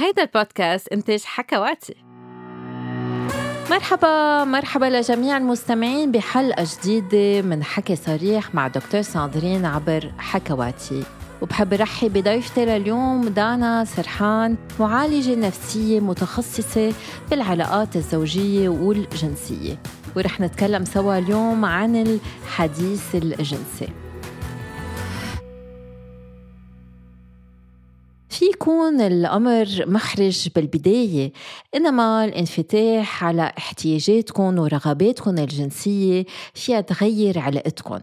هيدا البودكاست إنتاج حكواتي. مرحبا مرحبا لجميع المستمعين بحلقة جديدة من حكي صريح مع دكتور ساندرين عبر حكواتي. وبحب رحب بضيفتي لليوم دانا سرحان معالجة نفسية متخصصة بالعلاقات الزوجية والجنسية. ورح نتكلم سوا اليوم عن الحديث الجنسي. في يكون الأمر محرج بالبداية إنما الانفتاح على احتياجاتكم ورغباتكم الجنسية فيها تغير علاقتكم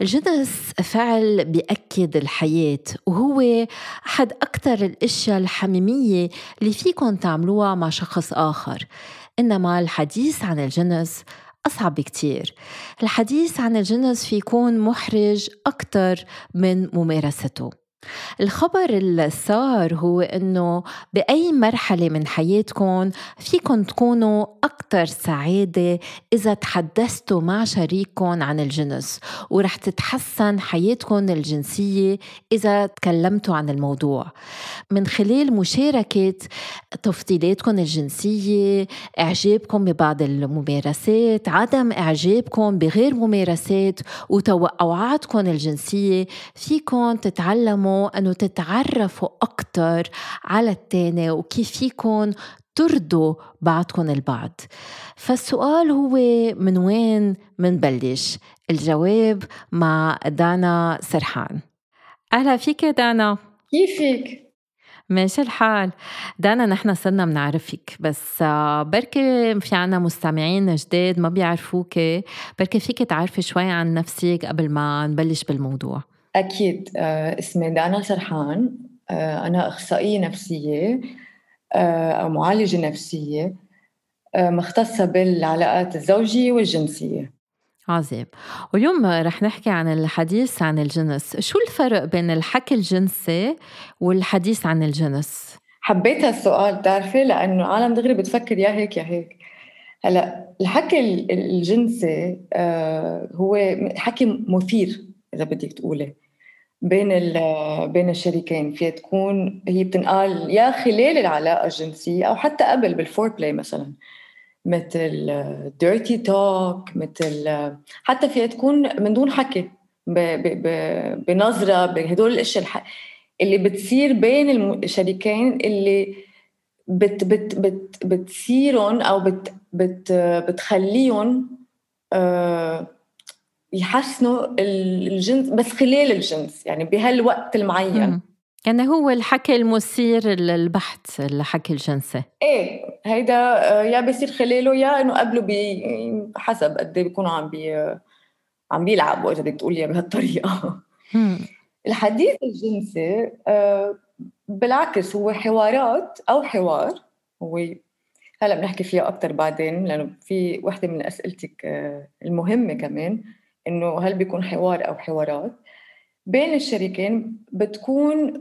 الجنس فعل بيأكد الحياة وهو أحد أكثر الأشياء الحميمية اللي فيكم تعملوها مع شخص آخر. إنما الحديث عن الجنس أصعب كتير الحديث عن الجنس في يكون محرج أكثر من ممارسته. الخبر اللي صار هو إنه بأي مرحلة من حياتكم فيكم تكونوا أكثر سعادة إذا تحدثتوا مع شريككم عن الجنس ورح تتحسن حياتكم الجنسية إذا تكلمتوا عن الموضوع. من خلال مشاركة تفضيلاتكم الجنسية إعجابكم ببعض الممارسات عدم إعجابكم بغير ممارسات وتوقعاتكم الجنسية فيكم تتعلموا أنه تتعرفوا أكثر على التاني وكيف فيكم ترضوا بعضكم البعض. فالسؤال هو من وين منبلش؟ الجواب مع دانا سرحان. أهلا فيك دانا. كيفك؟ ماشي الحال. دانا نحن صرنا بنعرفك بس بركي في عنا مستمعين جداد ما بيعرفوك. بركي فيك تعرفي شوي عن نفسك قبل ما نبلش بالموضوع. أكيد. آه، اسمي دانا سرحان. آه، أنا أخصائية نفسية آه، أو معالجة نفسية مختصة بالعلاقات الزوجية والجنسية. عظيم. واليوم رح نحكي عن الحديث عن الجنس. شو الفرق بين الحكي الجنسي والحديث عن الجنس؟ حبيت هالسؤال بتعرفي؟ لأنه عالم دغري بتفكر يا هيك يا هيك. هلأ الحكي الجنسي هو حكي مثير إذا بدك تقولي. بين بين الشريكين فيها تكون هي بتنقال يا خلال العلاقة الجنسية أو حتى قبل بال foreplay مثلا. مثل dirty talk مثل حتى فيها تكون من دون حكي بنظرة بهدول الأشياء اللي بتصير بين الشريكين اللي بت بت بت بتصيرهم أو بت بت بتخليهم آه يحسنوا الجنس بس خلال الجنس يعني بهالوقت المعين. يعني هو الحكي المثير للبحث الحكي الجنسي إيه هيدا آه، يا بيصير خلاله يا إنه قبله بي حسب قد إيه بيكونوا عم بي عم بيلعبوا إذا بدك تقولي بهالطريقة. الحديث الجنسي آه، بالعكس هو حوارات أو حوار. هو هلأ بنحكي فيها أكثر بعدين لأنه في وحدة من أسئلتك آه، المهمة كمان. إنه هل بيكون حوار أو حوارات. بين الشريكين بتكون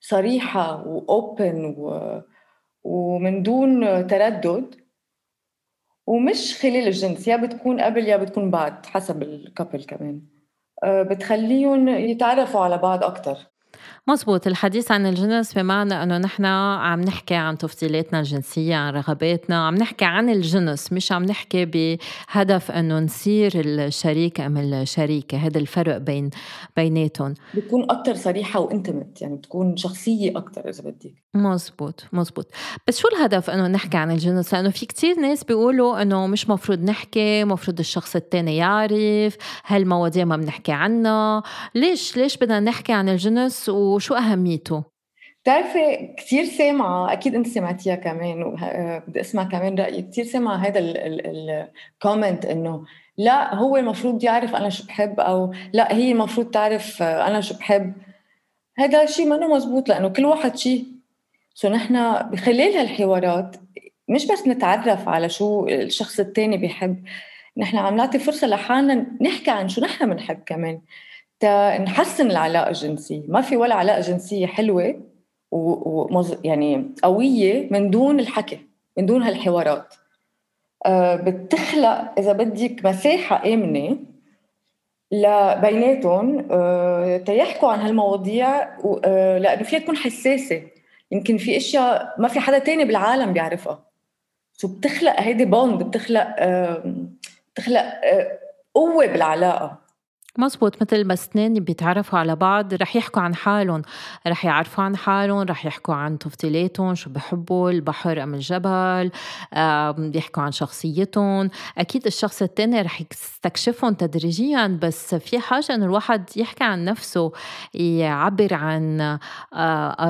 صريحة واوبن ومن دون تردد. ومش خلال الجنس يا بتكون قبل يا بتكون بعد حسب الكابل كمان. آه، بتخليهم يتعرفوا على بعض أكتر. مزبوط الحديث عن الجنس بمعنى أنه نحن عم نحكي عن تفضيلاتنا الجنسية عن رغباتنا عم نحكي عن الجنس مش عم نحكي بهدف أنه نصير الشريك أم الشريكة. هذا الفرق بين بيناتهم. بتكون أكثر صريحة وانتمت يعني بتكون شخصية أكثر إذا بدك. مزبوط مزبوط بس شو الهدف إنه نحكي عن الجنس لأنه في كتير ناس بيقولوا إنه مش مفروض نحكي مفروض الشخص الثاني يعرف هالمواضيع ما بنحكي عنها. ليش ليش بدنا نحكي عن الجنس وشو أهميته؟ بتعرفي كثير سامعة أكيد أنت سمعتيها كمان وبدي أسمع كمان رأيك. كثير سامعة هذا ال comment إنه لا هو المفروض يعرف أنا شو بحب أو لا هي المفروض تعرف أنا شو بحب. هذا الشيء منه مزبوط لأنه كل واحد شيء so نحن بخلال هالحوارات مش بس نتعرف على شو الشخص الثاني بيحب نحن عم نعطي فرصة لحالنا نحكي عن شو نحن بنحب كمان نحسن العلاقة الجنسية. ما في ولا علاقة جنسية حلوة ومز... يعني قوية من دون الحكي من دون هالحوارات. أه بتخلق إذا بدك مساحة آمنة لبيناتهم أه تيحكوا عن هالمواضيع أه لأنه فيها تكون حساسة. يمكن في أشياء ما في حدا تاني بالعالم بيعرفها. شو بتخلق هيدي بوند بتخلق بتخلق آه، قوة بالعلاقة. مزبوط مثل ما اثنين بيتعرفوا على بعض رح يحكوا عن حالهم. رح يعرفوا عن حالهم رح يحكوا عن تفضيلاتهم شو بحبوا البحر أم الجبل بيحكوا عن شخصيتهم. أكيد الشخص التاني رح يستكشفهم تدريجيا بس في حاجة إنه الواحد يحكي عن نفسه يعبر عن آه،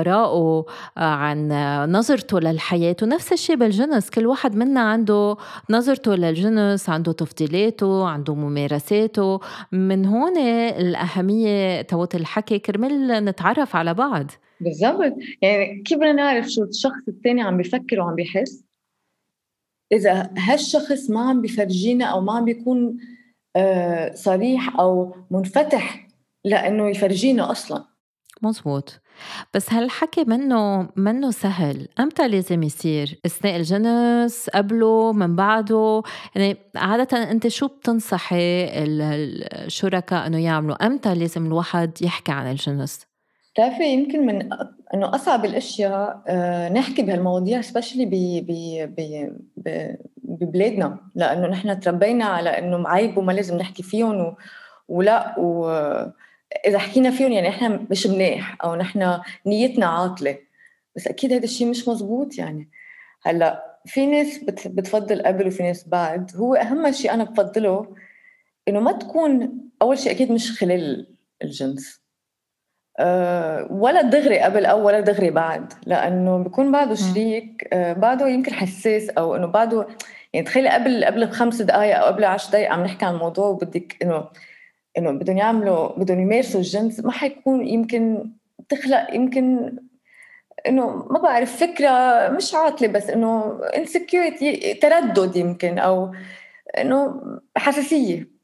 آرائه آه، عن نظرته للحياة. ونفس الشيء بالجنس كل واحد منا عنده نظرته للجنس عنده تفضيلاته عنده ممارساته. من هون هون الأهمية توت الحكي كرمال نتعرف على بعض. بالضبط. يعني كيف بدنا نعرف شو الشخص الثاني عم بيفكر وعم بيحس إذا هالشخص ما عم بيفرجينا أو ما عم بيكون آه، صريح أو منفتح لأنه يفرجينا أصلاً. مزبوط. بس هالحكي منه منه سهل؟ أمتى لازم يصير؟ أثناء الجنس قبله من بعده؟ يعني عادة أنت شو بتنصحي الشركاء إنه يعملوا؟ أمتى لازم الواحد يحكي عن الجنس؟ بتعرفي يمكن من إنه أصعب الأشياء آه، نحكي بهالمواضيع سبيشلي ببلادنا. لأنه نحن تربينا على إنه معيب وما لازم نحكي فيهم و... ولا و... إذا حكينا فيهم يعني إحنا مش منيح أو نحن نيتنا عاطلة. بس أكيد هذا الشيء مش مزبوط يعني. هلأ في ناس بتفضل قبل وفي ناس بعد. هو أهم شيء أنا بفضله إنه ما تكون أول شيء أكيد مش خلال الجنس. أه ولا دغري قبل أو ولا دغري بعد. لأنه بيكون بعده شريك أه بعده يمكن حساس أو إنه بعده يعني تخيلي قبل قبل بخمس دقائق أو قبل عشر دقائق عم نحكي عن الموضوع وبدك إنه إنه بدهم يعملوا بدهم يمارسوا الجنس ما حيكون يمكن تخلق يمكن إنه ما بعرف فكرة مش عاطلة بس إنه insecurity تردد يمكن أو إنه حساسية.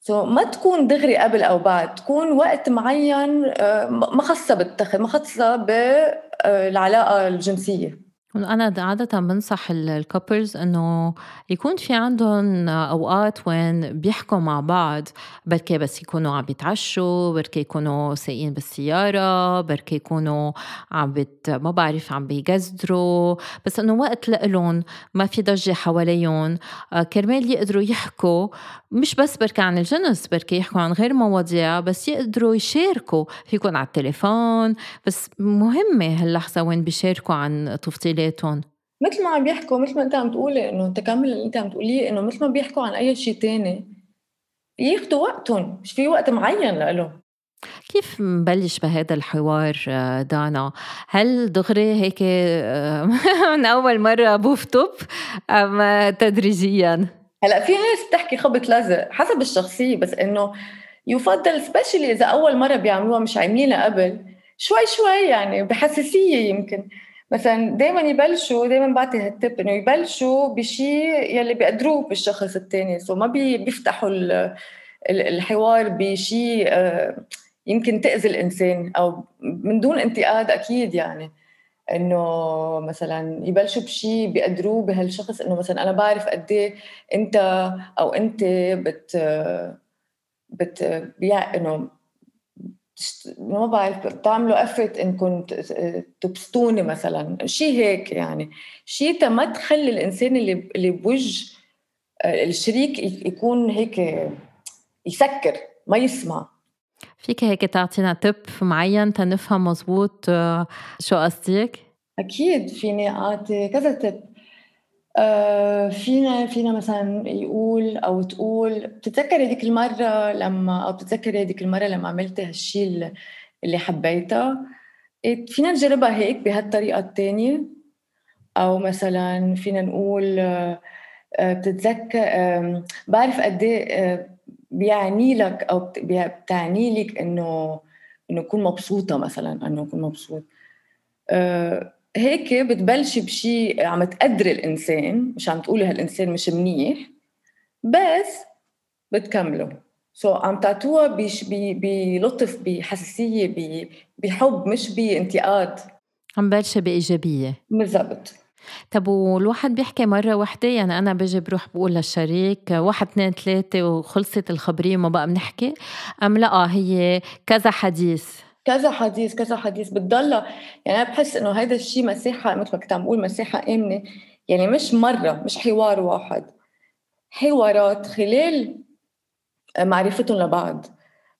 so so ما تكون دغري قبل أو بعد تكون وقت معين آه، ما خاصة بالتخ ما خاصة بالعلاقة الجنسية. أنا عادة بنصح الكابلز إنه يكون في عندهم أوقات وين بيحكوا مع بعض بركي بس يكونوا عم بيتعشوا بركي يكونوا سايقين بالسيارة بركي يكونوا عم بت ما بعرف عم بيجزدروا. بس إنه وقت لإلهم ما في ضجة حواليهم آه، كرمال يقدروا يحكوا مش بس بركي عن الجنس بركي يحكوا عن غير مواضيع بس يقدروا يشاركوا. فيكون على التليفون بس مهمة هاللحظة وين بيشاركوا عن تفضيلاتهم مثل ما عم بيحكوا مثل ما انت عم تقولي إنه تكمل اللي انت عم تقوليه إنه مثل ما بيحكوا عن أي شيء تاني ياخذوا وقتهم مش في وقت معين لهم كيف نبلش بهذا الحوار آه، دانا؟ هل دغري هيك آه، من أول مرة بوف توب أم تدريجيا؟ هلأ في ناس بتحكي خبط لزق حسب الشخصية بس إنه يفضل سبيشلي إذا أول مرة بيعملوها مش عاملينها قبل شوي شوي يعني بحساسية يمكن مثلا دائما يبلشوا دائما بعطي هالتب إنه يبلشوا بشيء يلي بيقدروه بالشخص الثاني سو ما بيفتحوا الحوار بشيء آه، يمكن تأذي الإنسان أو من دون انتقاد أكيد يعني. إنه مثلا يبلشوا بشيء بيقدروه بهالشخص إنه مثلا أنا بعرف قد إيه أنت أو أنت بت بت بيع إنه ما بعرف بتعملوا افرت إنكم تبسطوني مثلا. شيء هيك يعني. شيء ما تخلي الإنسان اللي اللي بوجه الشريك يكون هيك يسكر ما يسمع. فيك هيك تعطينا تب معين تنفهم مزبوط آه، شو قصدك؟ أكيد فيني أعطي كذا تب آه فينا فينا مثلا يقول أو تقول بتتذكري هذيك المرة لما أو بتتذكري هذيك المرة لما عملتي هالشيء اللي حبيتها إيه، فينا نجربها هيك بهالطريقة الثانية أو مثلا فينا نقول آه بتتذكر آه بعرف قد إيه بيعني لك أو بتعني لك انه إنه اكون مبسوطة مثلا إنه اكون مبسوط. هيك بتبلشي بشيء عم تقدري الإنسان مش عم تقولي هالإنسان مش منيح بس بتكملوا سو so, عم تعطوها بلطف بحساسية بحب مش بانتقاد. عم بلشها بإيجابية. بالضبط. طب والواحد بيحكي مرة واحدة يعني أنا بجي بروح بقول للشريك واحد اثنين ثلاثة وخلصت الخبرية وما بقى بنحكي. أم لأ هي كذا حديث. كذا حديث كذا حديث. بتضلها يعني أنا بحس إنه هذا الشيء مساحة مثل ما كنت عم بقول مساحة آمنة. يعني مش مرة مش حوار واحد. حوارات خلال معرفتهم لبعض.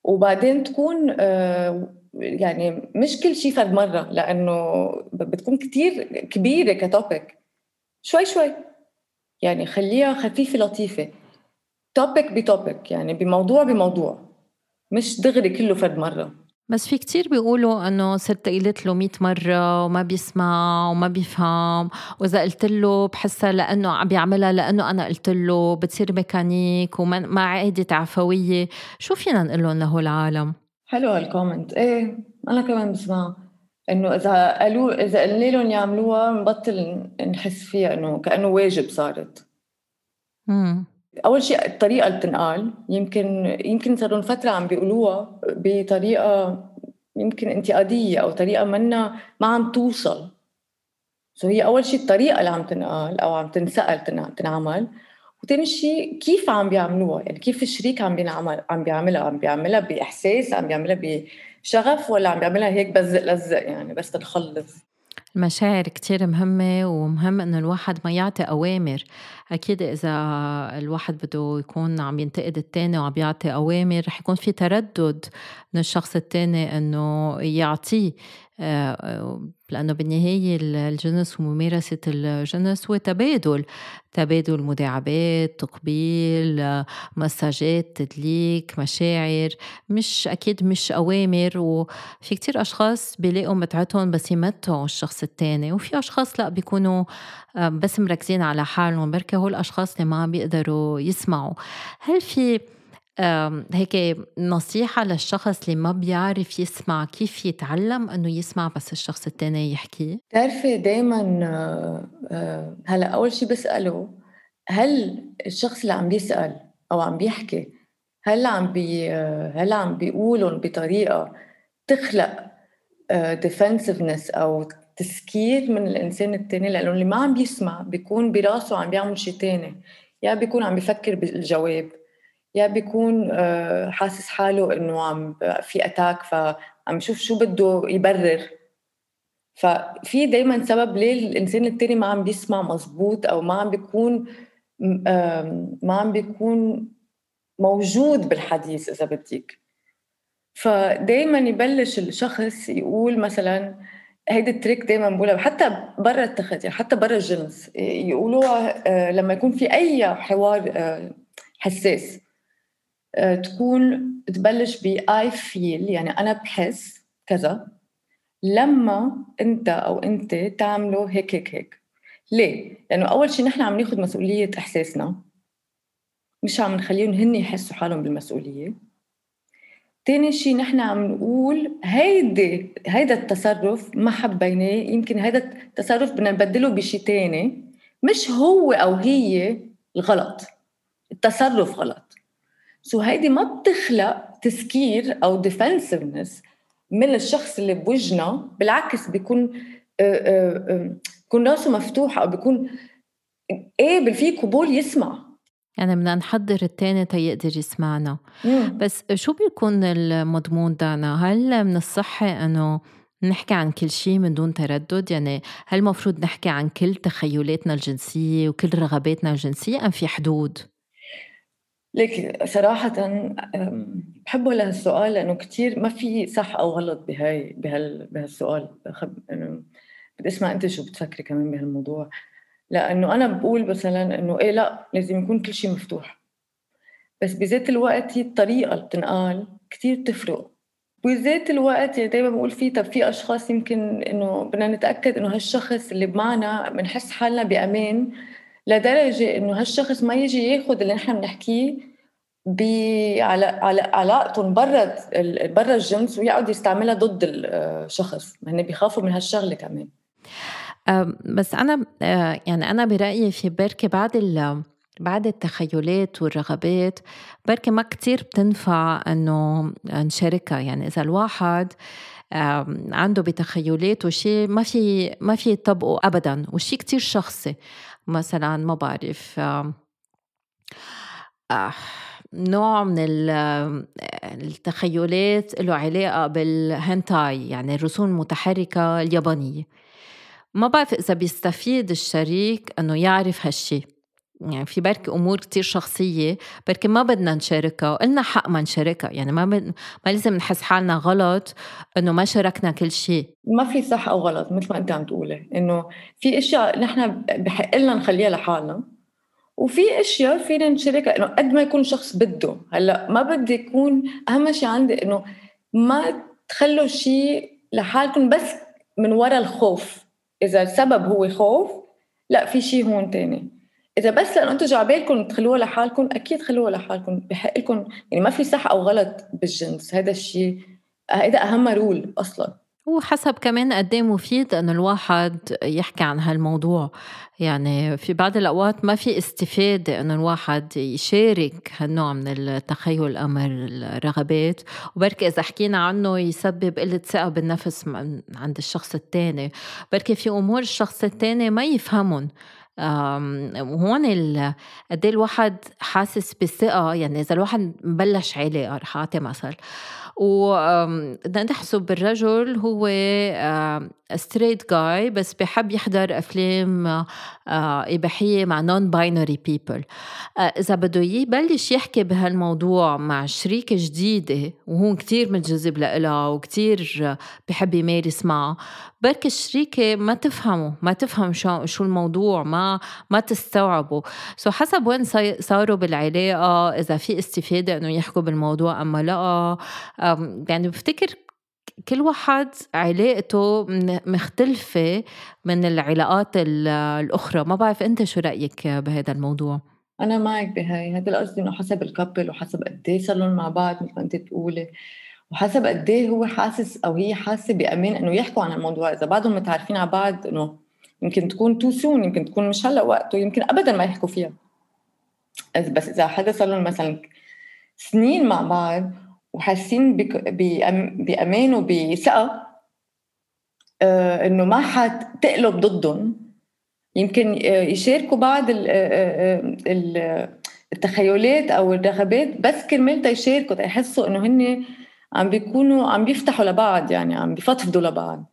وبعدين تكون آه، يعني مش كل شيء فرد مرة لأنه بتكون كتير كبيرة كتوبيك شوي شوي. يعني خليها خفيفة لطيفة. topic ب topic يعني بموضوع بموضوع. مش دغري كله فرد مرة. بس في كتير بيقولوا إنه صرت قلت له 100 مرة وما بيسمع وما بيفهم. وإذا قلت له بحسها لأنه عم بيعملها لأنه أنا قلت له بتصير ميكانيك وما عادة عفوية. شو فينا نقول لهم له العالم؟ حلو هال comment إيه أنا كمان بسمع إنه إذا قالوا إذا قلنا لهم يعملوها بنبطل نحس فيها إنه كأنه واجب صارت. امم أول شيء الطريقة اللي بتنقال يمكن يمكن صار لهم فترة عم بيقولوها بطريقة يمكن انتقادية أو طريقة منا ما عم توصل. سو هي أول شيء الطريقة اللي عم تنقال أو عم تنسأل تنعمل. وثاني شيء كيف عم بيعملوها؟ يعني كيف الشريك عم بيعمل عم بيعملها؟ عم بيعملها بإحساس؟ عم بيعملها بشغف؟ ولا عم بيعملها هيك بزق لزق يعني بس تنخلص المشاعر كتير مهمة ومهم إنه الواحد ما يعطي أوامر. أكيد إذا الواحد بده يكون عم ينتقد التاني وعم يعطي أوامر رح يكون في تردد من الشخص التاني إنه يعطيه. لأنه بالنهاية الجنس وممارسة الجنس هو تبادل تبادل مداعبات تقبيل مساجات تدليك مشاعر مش أكيد مش أوامر وفي كتير أشخاص بيلاقوا متعتهم بس يمتعوا الشخص التاني وفي أشخاص لا بيكونوا آه، بس مركزين على حالهم بركة هول الأشخاص اللي ما بيقدروا يسمعوا. هل في هيك نصيحة للشخص اللي ما بيعرف يسمع كيف يتعلم إنه يسمع بس الشخص التاني يحكي؟ بتعرفي دايما آه، آه، هلأ أول شيء بسأله هل الشخص اللي عم بيسأل أو عم بيحكي هل عم بي آه، هل عم بيقولهم بطريقة تخلق defensiveness أو تسكير من الإنسان التاني؟ لأنه اللي ما عم بيسمع بيكون براسه عم بيعمل شيء تاني. يا بيكون عم بيفكر بالجواب يا بيكون آه، حاسس حاله إنه عم في attack فعم يشوف شو بده يبرر. ففي دايما سبب ليه الإنسان التاني ما عم بيسمع مزبوط أو ما عم بيكون ما عم بيكون موجود بالحديث إذا بدك. فدايما يبلش الشخص يقول مثلا هيدي التريك دايما بقولها حتى برا التخت يعني حتى برا الجنس يقولوها آه، لما يكون في أي حوار آه، حساس. تكون تبلش ب I feel يعني أنا بحس كذا لما أنت أو أنت تعملوا هيك هيك هيك. ليه؟ لأنه أول شيء نحن عم ناخذ مسؤولية إحساسنا. مش عم نخليهم هن يحسوا حالهم بالمسؤولية. تاني شيء نحن عم نقول هيدي هيدا التصرف ما حبيناه يمكن هيدا التصرف بدنا نبدله بشيء تاني. مش هو أو هي الغلط. التصرف غلط. so هيدي ما بتخلق تسكير أو defensiveness من الشخص اللي بوجهنا بالعكس بيكون بيكون راسه مفتوح أو بيكون قابل فيه قبول يسمع يعني بدنا نحضر التاني تيقدر يسمعنا مم. بس شو بيكون المضمون دانا هل من الصحة إنه نحكي عن كل شيء من دون تردد يعني هل المفروض نحكي عن كل تخيلاتنا الجنسية وكل رغباتنا الجنسية أم في حدود؟ ليك صراحة بحبه لهالسؤال لأنه كتير ما في صح أو غلط بهاي بهال بهالسؤال. بدي أسمع أنت شو بتفكري كمان بهالموضوع. لأنه أنا بقول مثلا إنه إيه لا لازم يكون كل شيء مفتوح. بس بذات الوقت هي الطريقة اللي بتنقال كتير تفرق بذات الوقت يعني دايما بقول في طب في أشخاص يمكن إنه بدنا نتأكد إنه هالشخص اللي معنا بنحس حالنا بأمان لدرجة إنه هالشخص ما يجي ياخذ اللي نحن بنحكيه على على علاقتهم برا برا الجنس ويقعد يستعملها ضد الشخص. هن بيخافوا من هالشغلة كمان. بس أنا آه، يعني أنا برأيي في بركي بعد بعد التخيلات والرغبات بركي ما كتير بتنفع إنه نشاركها. يعني إذا الواحد عنده بتخيلاته شيء ما في ما في يطبقه ابدا وشيء كتير شخصي. مثلا ما بعرف آه نوع من التخيلات له علاقة بالهنتاي يعني الرسوم المتحركة اليابانية. ما بعرف إذا بيستفيد الشريك إنه يعرف هالشي. يعني في بركي أمور كتير شخصية بركي ما بدنا نشاركها وقلنا حق ما نشاركها. يعني ما بد... ما لازم نحس حالنا غلط إنه ما شاركنا كل شيء. ما في صح أو غلط مثل ما أنت عم تقولي. إنه في إشياء نحن بحق لنا نخليها لحالنا. وفي إشياء فينا نشاركها إنه قد ما يكون شخص بده. هلأ ما بدي يكون أهم شيء عندي إنه ما تخلوا شيء لحالكم بس من وراء الخوف. إذا السبب هو خوف لأ في شيء هون تاني. إذا بس لأنه أنتم جعبالكم تخلوها لحالكم أكيد خلوها لحالكم. بحق لكم يعني ما في صح أو غلط بالجنس. هذا الشيء هذا أهم رول أصلا. وحسب كمان قد إيه مفيد إنه الواحد يحكي عن هالموضوع. يعني في بعض الأوقات ما في استفادة إنه الواحد يشارك هالنوع من التخيل أمر الرغبات. وبركي إذا حكينا عنه يسبب قلة ثقة بالنفس عند الشخص الثاني بركي في أمور الشخص الثاني ما يفهمهم. وهون قد إيه الواحد حاسس بالثقة يعني إذا الواحد مبلش علاقه رح اعطي مثل وبدنا نحسب بالرجل هو straight جاي بس بحب يحضر أفلام آه، إباحية مع non-binary people إذا بده يبلش يحكي بهالموضوع مع شريكة جديدة وهو كتير متجذب لها وكتير بحب يمارس معها بركي الشريكة ما تفهمه ما تفهم شو شو الموضوع ما ما تستوعبه so حسب وين صاروا بالعلاقة إذا في استفادة إنه يحكوا بالموضوع اما لا. يعني بفتكر كل واحد علاقته مختلفة من العلاقات الأخرى. ما بعرف أنت شو رأيك بهذا الموضوع؟ أنا معك بهاي. هذا القصد إنه حسب ال couple وحسب قد إيه صار مع بعض مثل ما أنت بتقولي. وحسب قد إيه هو حاسس أو هي حاسة بأمان إنه يحكوا عن الموضوع. إذا بعدهم متعارفين على بعض إنه يمكن تكون too soon يمكن تكون مش هلأ وقته يمكن أبدا ما يحكوا فيها. بس إذا حدا صار لهم مثلا سنين مع بعض وحاسين بأمان وبثقة آه، إنه ما حتقلب ضدهم يمكن آه، يشاركوا بعض آه، التخيلات أو الرغبات بس كرمال يشاركوا يحسوا إنه هن عم بيكونوا عم بيفتحوا لبعض يعني عم بيفضفضوا لبعض.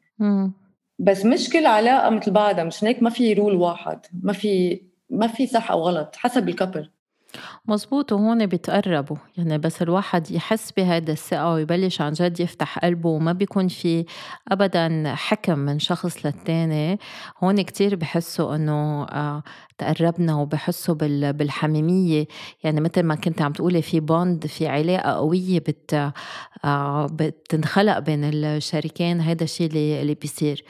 بس مش كل علاقة مثل بعضها مش هيك ما في رول واحد ما في ما في صح أو غلط حسب الكبل مزبوط وهون بيتقربوا يعني بس الواحد يحس بهذا الثقة ويبلش عن جد يفتح قلبه وما بيكون في أبدا حكم من شخص للتاني. هون كتير بحسوا إنه آه تقربنا وبحسوا بالحميمية. يعني مثل ما كنت عم تقولي في بوند في علاقة قوية بت آه بتنخلق بين الشريكين. هذا الشيء اللي, بيصير.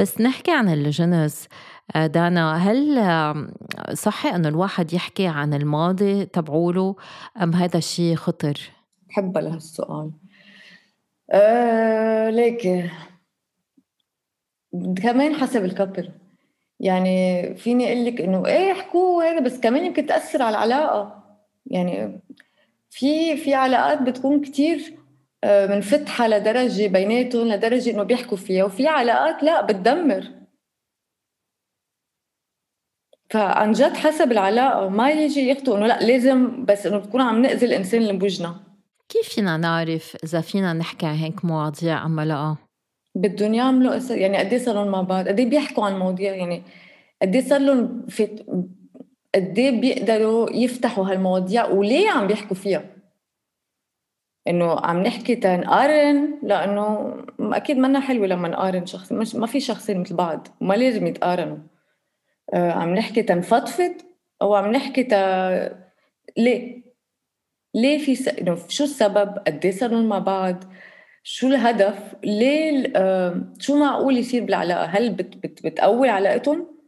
بس نحكي عن الجنس دانا هل صحي انه الواحد يحكي عن الماضي تبعوله أم هذا الشيء خطر؟ بحب لهالسؤال آه ليك. كمان حسب الكبر يعني فيني أقول لك إنه إيه احكوا هذا بس كمان يمكن تأثر على العلاقة. يعني في في علاقات بتكون كتير آه، منفتحة لدرجة بيناتهم لدرجة إنه بيحكوا فيها وفي علاقات لا بتدمر. فعن جد حسب العلاقة ما يجي يخطوا إنه لا لازم بس إنه تكون عم نأذي الإنسان اللي بوجنا كيف فينا نعرف إذا فينا نحكي عن هيك مواضيع اما لا؟ بدهم يعملوا يعني قد إيه صار لهم مع بعض؟ قد إيه بيحكوا عن مواضيع يعني قد إيه صار لهم في قد إيه بيقدروا يفتحوا هالمواضيع وليه عم بيحكوا فيها؟ إنه عم نحكي تنقارن لأنه أكيد منا حلوة لما نقارن شخص مش ما في شخصين مثل بعض وما لازم يتقارنوا عم نحكي تنفضفض أو عم نحكي ت... ليه؟ ليه في س... شو السبب؟ قد إيه صاروا مع بعض؟ شو الهدف؟ ليه آه، شو معقول يصير بالعلاقة؟ هل بت... بت... بتقوي علاقتهم؟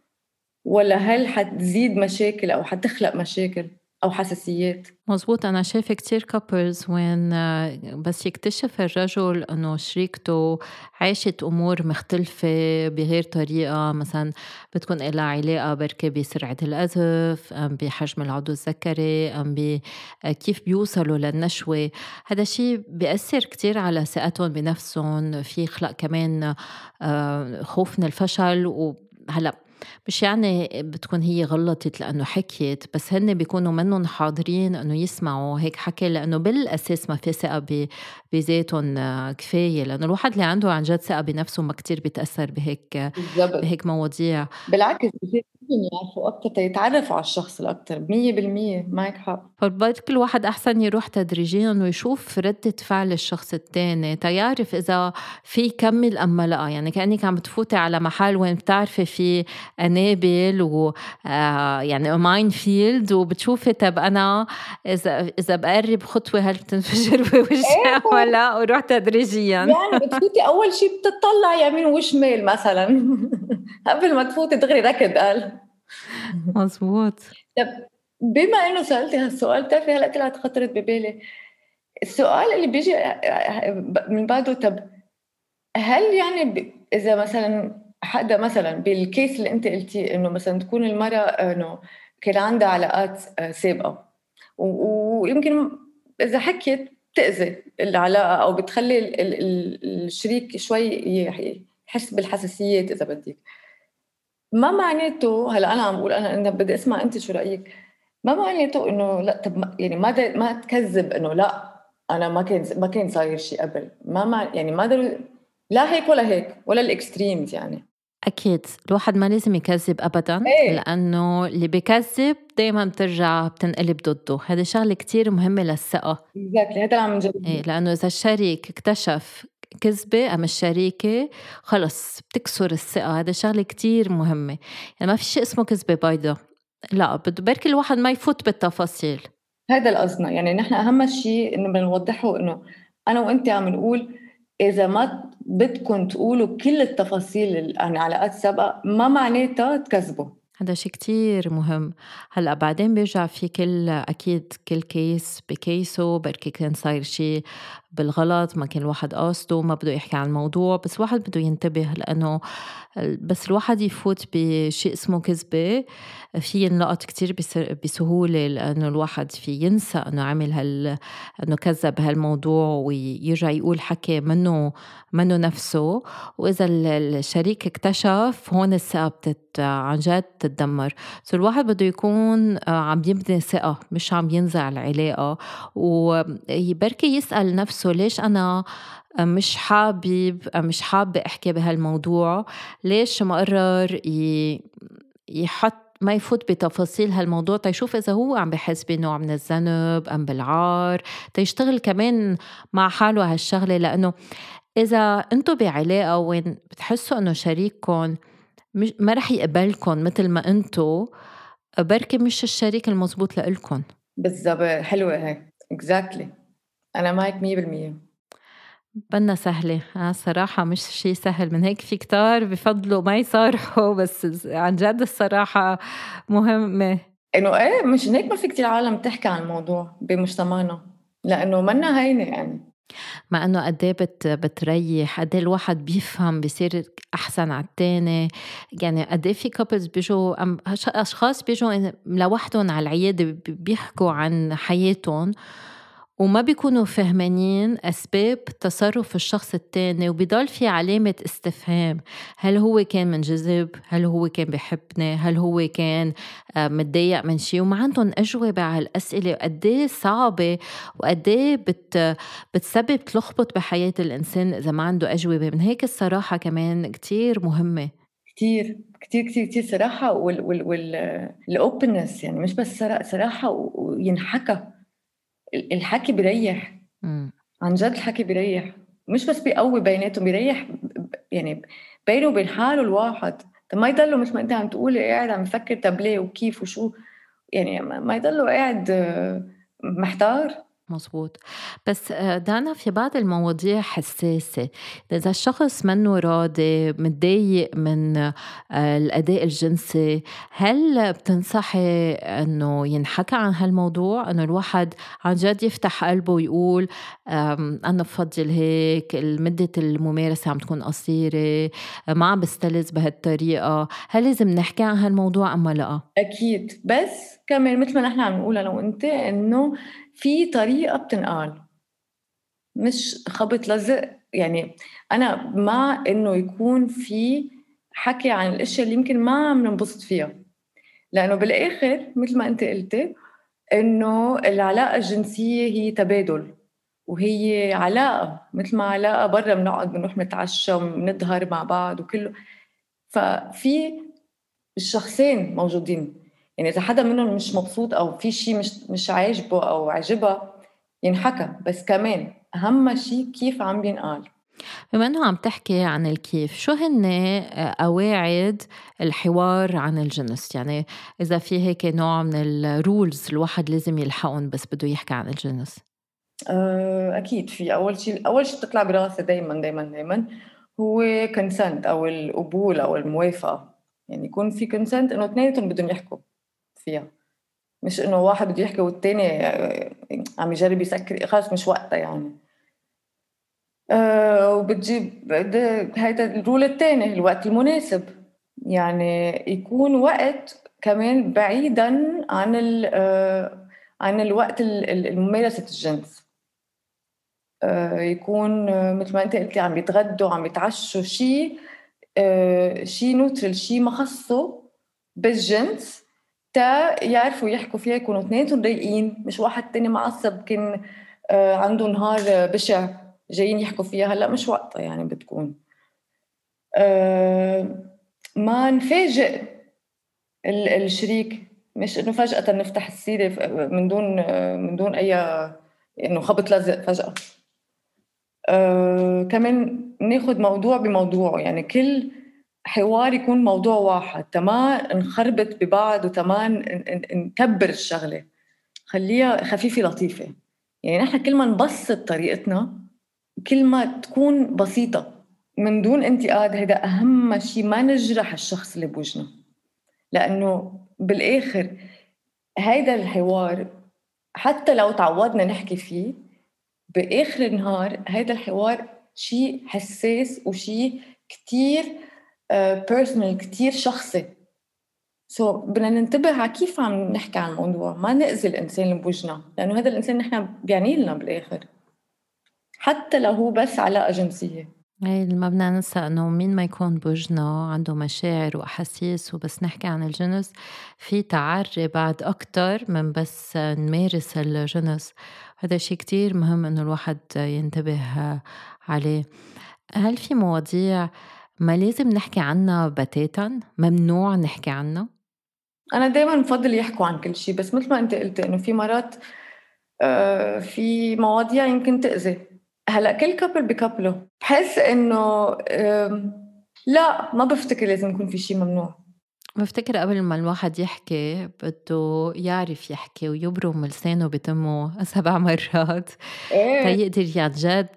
ولا هل حتزيد مشاكل أو حتخلق مشاكل؟ أو حساسيات. مزبوط أنا شايفة كتير كابلز وين آه، بس يكتشف الرجل إنه شريكته عاشت أمور مختلفة بغير طريقة. مثلا بتكون لها علاقة بركي بسرعة القذف أم بحجم العضو الذكري أم بكيف آه، بيوصلوا للنشوة. هذا الشيء بيأثر كتير على ثقتهم بنفسهم. في خلق كمان آه، خوف من الفشل. وهلأ مش يعني بتكون هي غلطت لأنه حكيت بس هن بيكونوا منهم حاضرين إنه يسمعوا هيك حكي لأنه بالأساس ما في ثقة بذاتهم كفاية لأنه الواحد اللي عنده عن جد ثقة بنفسه ما كتير بيتأثر بهيك بالزبط. بهيك مواضيع بالعكس بصير يعرفوا أكتر يتعرفوا على الشخص الأكتر 100% معك حق. فبرضه كل واحد أحسن يروح تدريجيا ويشوف ردة فعل الشخص التاني تيعرف إذا في كمل أم لا يعني كأنك عم بتفوتي على محل وين بتعرفي في قنابل و آه، يعني minefield وبتشوفي طب أنا إذا إذا بقرب خطوة هل بتنفجر بوجهي إيه. ولا وروح تدريجيا. يعني بتفوتي أول شيء بتطلع يمين وشمال مثلا. قبل ما تفوتي دغري ركض قال. مزبوط طب بما إنه سألتي هالسؤال بتعرفي هلأ طلعت خطرت ببالي. السؤال اللي بيجي من بعده طب هل يعني إذا مثلا حدا مثلا بالكيس اللي أنت قلتي إنه مثلا تكون المرأة إنه كان عندها علاقات آه، سابقة ويمكن إذا حكيت بتأذي العلاقة أو بتخلي الشريك شوي يحس بالحساسيات إذا بدك. ما معناته هلا أنا عم بقول أنا أنا بدي أسمع أنت شو رأيك. ما معناته إنه لا طب يعني ما ما تكذب إنه لا أنا ما كان ما كان صاير شيء قبل. ما مع يعني ما لا هيك ولا هيك ولا ال extremes يعني. أكيد الواحد ما لازم يكذب أبدا إيه؟ لأنه اللي بكذب دايما بترجع بتنقلب ضده. هذه شغلة كتير مهمة للثقة. exactly هذا عم نجرب. إيه لأنه إذا الشريك اكتشف كذبة أم الشريكة خلص بتكسر الثقة هذا شغلة كتير مهمة. يعني ما في شيء اسمه كذبة بيضة لا بده بركي الواحد ما يفوت بالتفاصيل. هذا القصد يعني نحن أهم شيء إنه بنوضحه إنه أنا وأنت عم نقول إذا ما بدكم تقولوا كل التفاصيل عن علاقات سابقة ما معناتها تكذبوا. هذا شيء كتير مهم. هلأ بعدين بيرجع في كل أكيد كل كيس بكيسه بركي كان صاير شيء بالغلط ما كان الواحد قاصده ما بده يحكي عن الموضوع بس الواحد بده ينتبه لأنه بس الواحد يفوت بشيء اسمه كذبة في ينلقط كتير بسهولة لأنه الواحد في ينسى إنه عمل هال إنه كذب هالموضوع ويرجع يقول حكي منه منه نفسه. وإذا الشريك اكتشف هون الثقة بتت عن جد تتدمر سو الواحد بده يكون عم يبني ثقة مش عم ينزع العلاقة. وبركي يسأل نفسه ليش أنا مش حابب مش حابة أحكي بهالموضوع؟ ليش مقرر يحط ما يفوت بتفاصيل هالموضوع؟ تيشوف إذا هو عم بحس بنوع من الذنب أم بالعار. تيشتغل كمان مع حاله هالشغلة لأنه إذا أنتوا بعلاقة وين بتحسوا إنه شريككم ما رح يقبلكم مثل ما أنتوا بركي مش الشريك المزبوط لإلكم. بالضبط حلوة هيك اكزاكتلي exactly. أنا معك 100% بنا سهلة. آه صراحة مش شيء سهل. من هيك في كتار بفضلوا ما يصارحوا بس عن جد الصراحة مهمة. إنه إيه مش هيك ما في كتير عالم تحكي عن الموضوع بمجتمعنا لأنه منا هينة يعني. مع إنه قد إيه بت بتريح قد إيه الواحد بيفهم بيصير أحسن على الثاني يعني قد إيه في كابلز بيجوا أشخاص بيجوا لوحدهم على العيادة بيحكوا عن حياتهم. وما بيكونوا فهمانين أسباب تصرف الشخص التاني وبيضل في علامة استفهام. هل هو كان منجذب؟ هل هو كان بحبني هل هو كان آه، متضايق من شيء؟ وما عندهم أجوبة على الأسئلة. وقد إيه صعبة وقد إيه بت بتسبب تلخبط بحياة الإنسان إذا ما عنده أجوبة. من هيك الصراحة كمان كتير مهمة. كتير كتير كتير كتير صراحة والأوبنس يعني مش بس صراحة وينحكى. الحكي بيريح. عن جد الحكي بيريح. مش بس بيقوي بيناتهم بيريح يعني بينه وبين حاله الواحد. طب ما يضلوا مثل ما انت عم تقولي قاعد عم يفكر طب ليه وكيف وشو؟ يعني ما يضلوا قاعد محتار. مزبوط بس آه، دانا في بعض المواضيع حساسة. إذا الشخص منه راضي متضايق من آه، الأداء الجنسي هل بتنصحي أنه ينحكى عن هالموضوع؟ أنه الواحد عن جد يفتح قلبه ويقول أنا بفضل هيك مدة الممارسة عم تكون قصيرة ما عم بستلذ بهالطريقة. هل لازم نحكي عن هالموضوع أم لا؟ أكيد. بس كمان مثل ما نحن عم نقول أنا وأنت إنه في طريقة بتنقال. مش خبط لزق. يعني أنا مع إنه يكون في حكي عن الأشياء اللي يمكن ما عم ننبسط فيها. لأنه بالآخر مثل ما أنت قلتي إنه العلاقة الجنسية هي تبادل وهي علاقة. مثل ما علاقة برا بنقعد بنروح نتعشى وبنظهر مع بعض وكله. ففي الشخصين موجودين. يعني إذا حدا منهم مش مبسوط أو في شيء مش مش عاجبه أو عجبها ينحكى بس كمان أهم شيء كيف عم بينقال. بما إنه عم تحكي عن الكيف شو هن قواعد الحوار عن الجنس يعني إذا في هيك نوع من ال rules الواحد لازم يلحقهم بس بده يحكي عن الجنس آه، أكيد في. أول شيء أول شيء بتطلع براسي دائما دائما دائما هو consent أو القبول أو الموافقة. يعني يكون في consent إنه اثنيناتهم بدهم يحكوا. فيها. مش إنه واحد بده يحكي والثاني آه، عم يجرب يسكر خلص مش وقتها يعني. أه وبتجيب هيدا الرول الثاني الوقت المناسب. يعني يكون وقت كمان بعيدا عن أه عن الوقت الممارسة الجنس. أه يكون مثل ما أنت قلتي عم يتغدوا عم يتعشوا شيء شيء نوترال شيء ما خصه بالجنس. تا يعرفوا يحكوا فيها يكونوا اثنيناتهم رايقين مش واحد تاني معصب كان آه، عنده نهار بشع جايين يحكوا فيها. هلأ مش وقتها يعني بتكون. آه، ما نفاجئ الشريك. مش إنه فجأة نفتح السيرة من دون من دون أي إنه خبط لزق فجأة. كمان ناخذ موضوع بموضوعه يعني كل حوار يكون موضوع واحد تما نخربط ببعض وتما نكبر الشغلة. خليها خفيفة لطيفة. يعني نحن كل ما نبسط طريقتنا كل ما تكون بسيطة. من دون انتقاد هذا أهم شيء ما نجرح الشخص اللي بوجهنا. لأنه بالآخر هيدا الحوار حتى لو تعودنا نحكي فيه بآخر النهار هيدا الحوار شيء حساس وشيء كتير personal كتير شخصي. so, بدنا ننتبه على كيف عم نحكي عن الموضوع. ما نأذي الإنسان اللي بوجهنا لأنه هذا الإنسان نحن بيعني لنا بالآخر. حتى لو هو بس علاقة جنسية. اي ما بدنا ننسى إنه مين ما يكون بوجهنا عنده مشاعر وأحاسيس وبس نحكي عن الجنس في تعري بعد أكثر من بس نمارس الجنس. هذا شيء كتير مهم إنه الواحد ينتبه عليه. هل في مواضيع ما لازم نحكي عنها بتاتا؟ ممنوع نحكي عنها أنا دائما بفضل يحكوا عن كل شيء بس مثل ما أنت قلت إنه في مرات آه، في مواضيع يمكن تأذي. هلأ كل كابل بكابله بحس إنه لا ما بفتكر لازم يكون في شيء ممنوع. بفتكر قبل ما الواحد يحكي بده يعرف يحكي ويبرم لسانه بتمه سبع مرات. إيه. تيقدر عن جد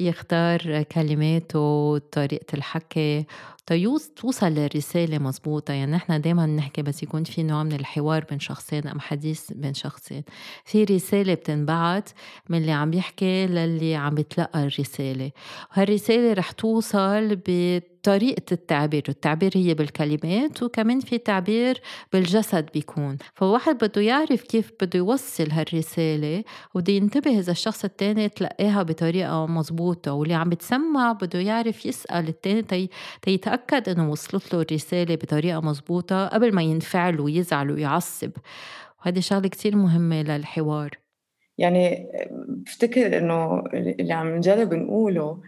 يختار كلماته وطريقة الحكي. تيوص توصل للرسالة مزبوطة يعني نحن دايما نحكي بس يكون في نوع من الحوار بين شخصين أم حديث بين شخصين. في رسالة بتنبعت من اللي عم يحكي للي عم يتلقى الرسالة. وهالرسالة رح توصل بطريقة التعبير التعبير هي بالكلمات وكمان في تعبير بالجسد بيكون. فواحد بده يعرف كيف بده يوصل هالرسالة وبده ينتبه إذا الشخص التاني تلقاها بطريقة مزبوطة واللي عم بتسمع بده يعرف يسأل التاني تي... تيتأكد يتأكد إنه وصلت له الرسالة بطريقة مزبوطة قبل ما ينفعل ويزعل ويعصب. وهذه شغلة كتير مهمة للحوار. يعني بفتكر إنه اللي عم نجرب نقوله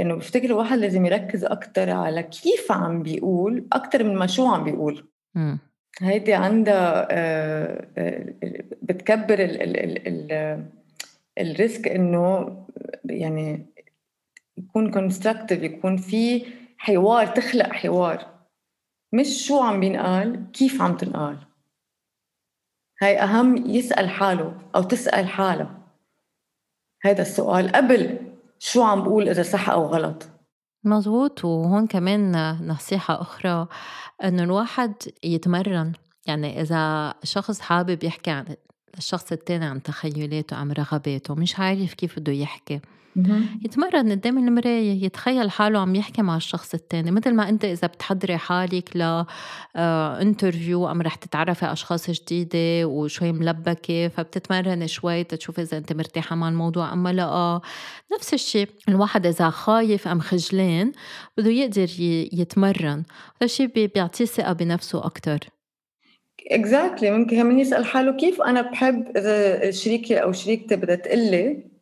إنه بفتكر الواحد لازم يركز أكتر على كيف عم بيقول أكتر من ما شو عم بيقول. م. هيدي عندها آه، آه، بتكبر ال ال ال ال ال risk إنه يعني يكون constructive يكون في حوار تخلق حوار. مش شو عم بينقال كيف عم تنقال. هاي أهم يسأل حاله أو تسأل حالها هذا السؤال قبل شو عم بقول إذا صح أو غلط. مزبوط وهون كمان نصيحة أخرى إنه الواحد يتمرن. يعني إذا شخص حابب يحكي عن الشخص التاني عن تخيلاته عن رغباته مش عارف كيف بده يحكي. يتمرن قدام المراية يتخيل حاله عم يحكي مع الشخص التاني. مثل ما أنت إذا بتحضري حالك ل interview أم رح تتعرفي أشخاص جديدة وشوي ملبكة فبتتمرني شوي تشوفي إذا أنت مرتاحة مع الموضوع أما لا نفس الشيء الواحد إذا خايف أم خجلان بده يقدر يتمرن. هذا الشيء بيعطيه ثقة بنفسه أكتر. exactly. ممكن كمان يسأل حاله كيف أنا بحب إذا شريكي أو شريكتي بدها تقلي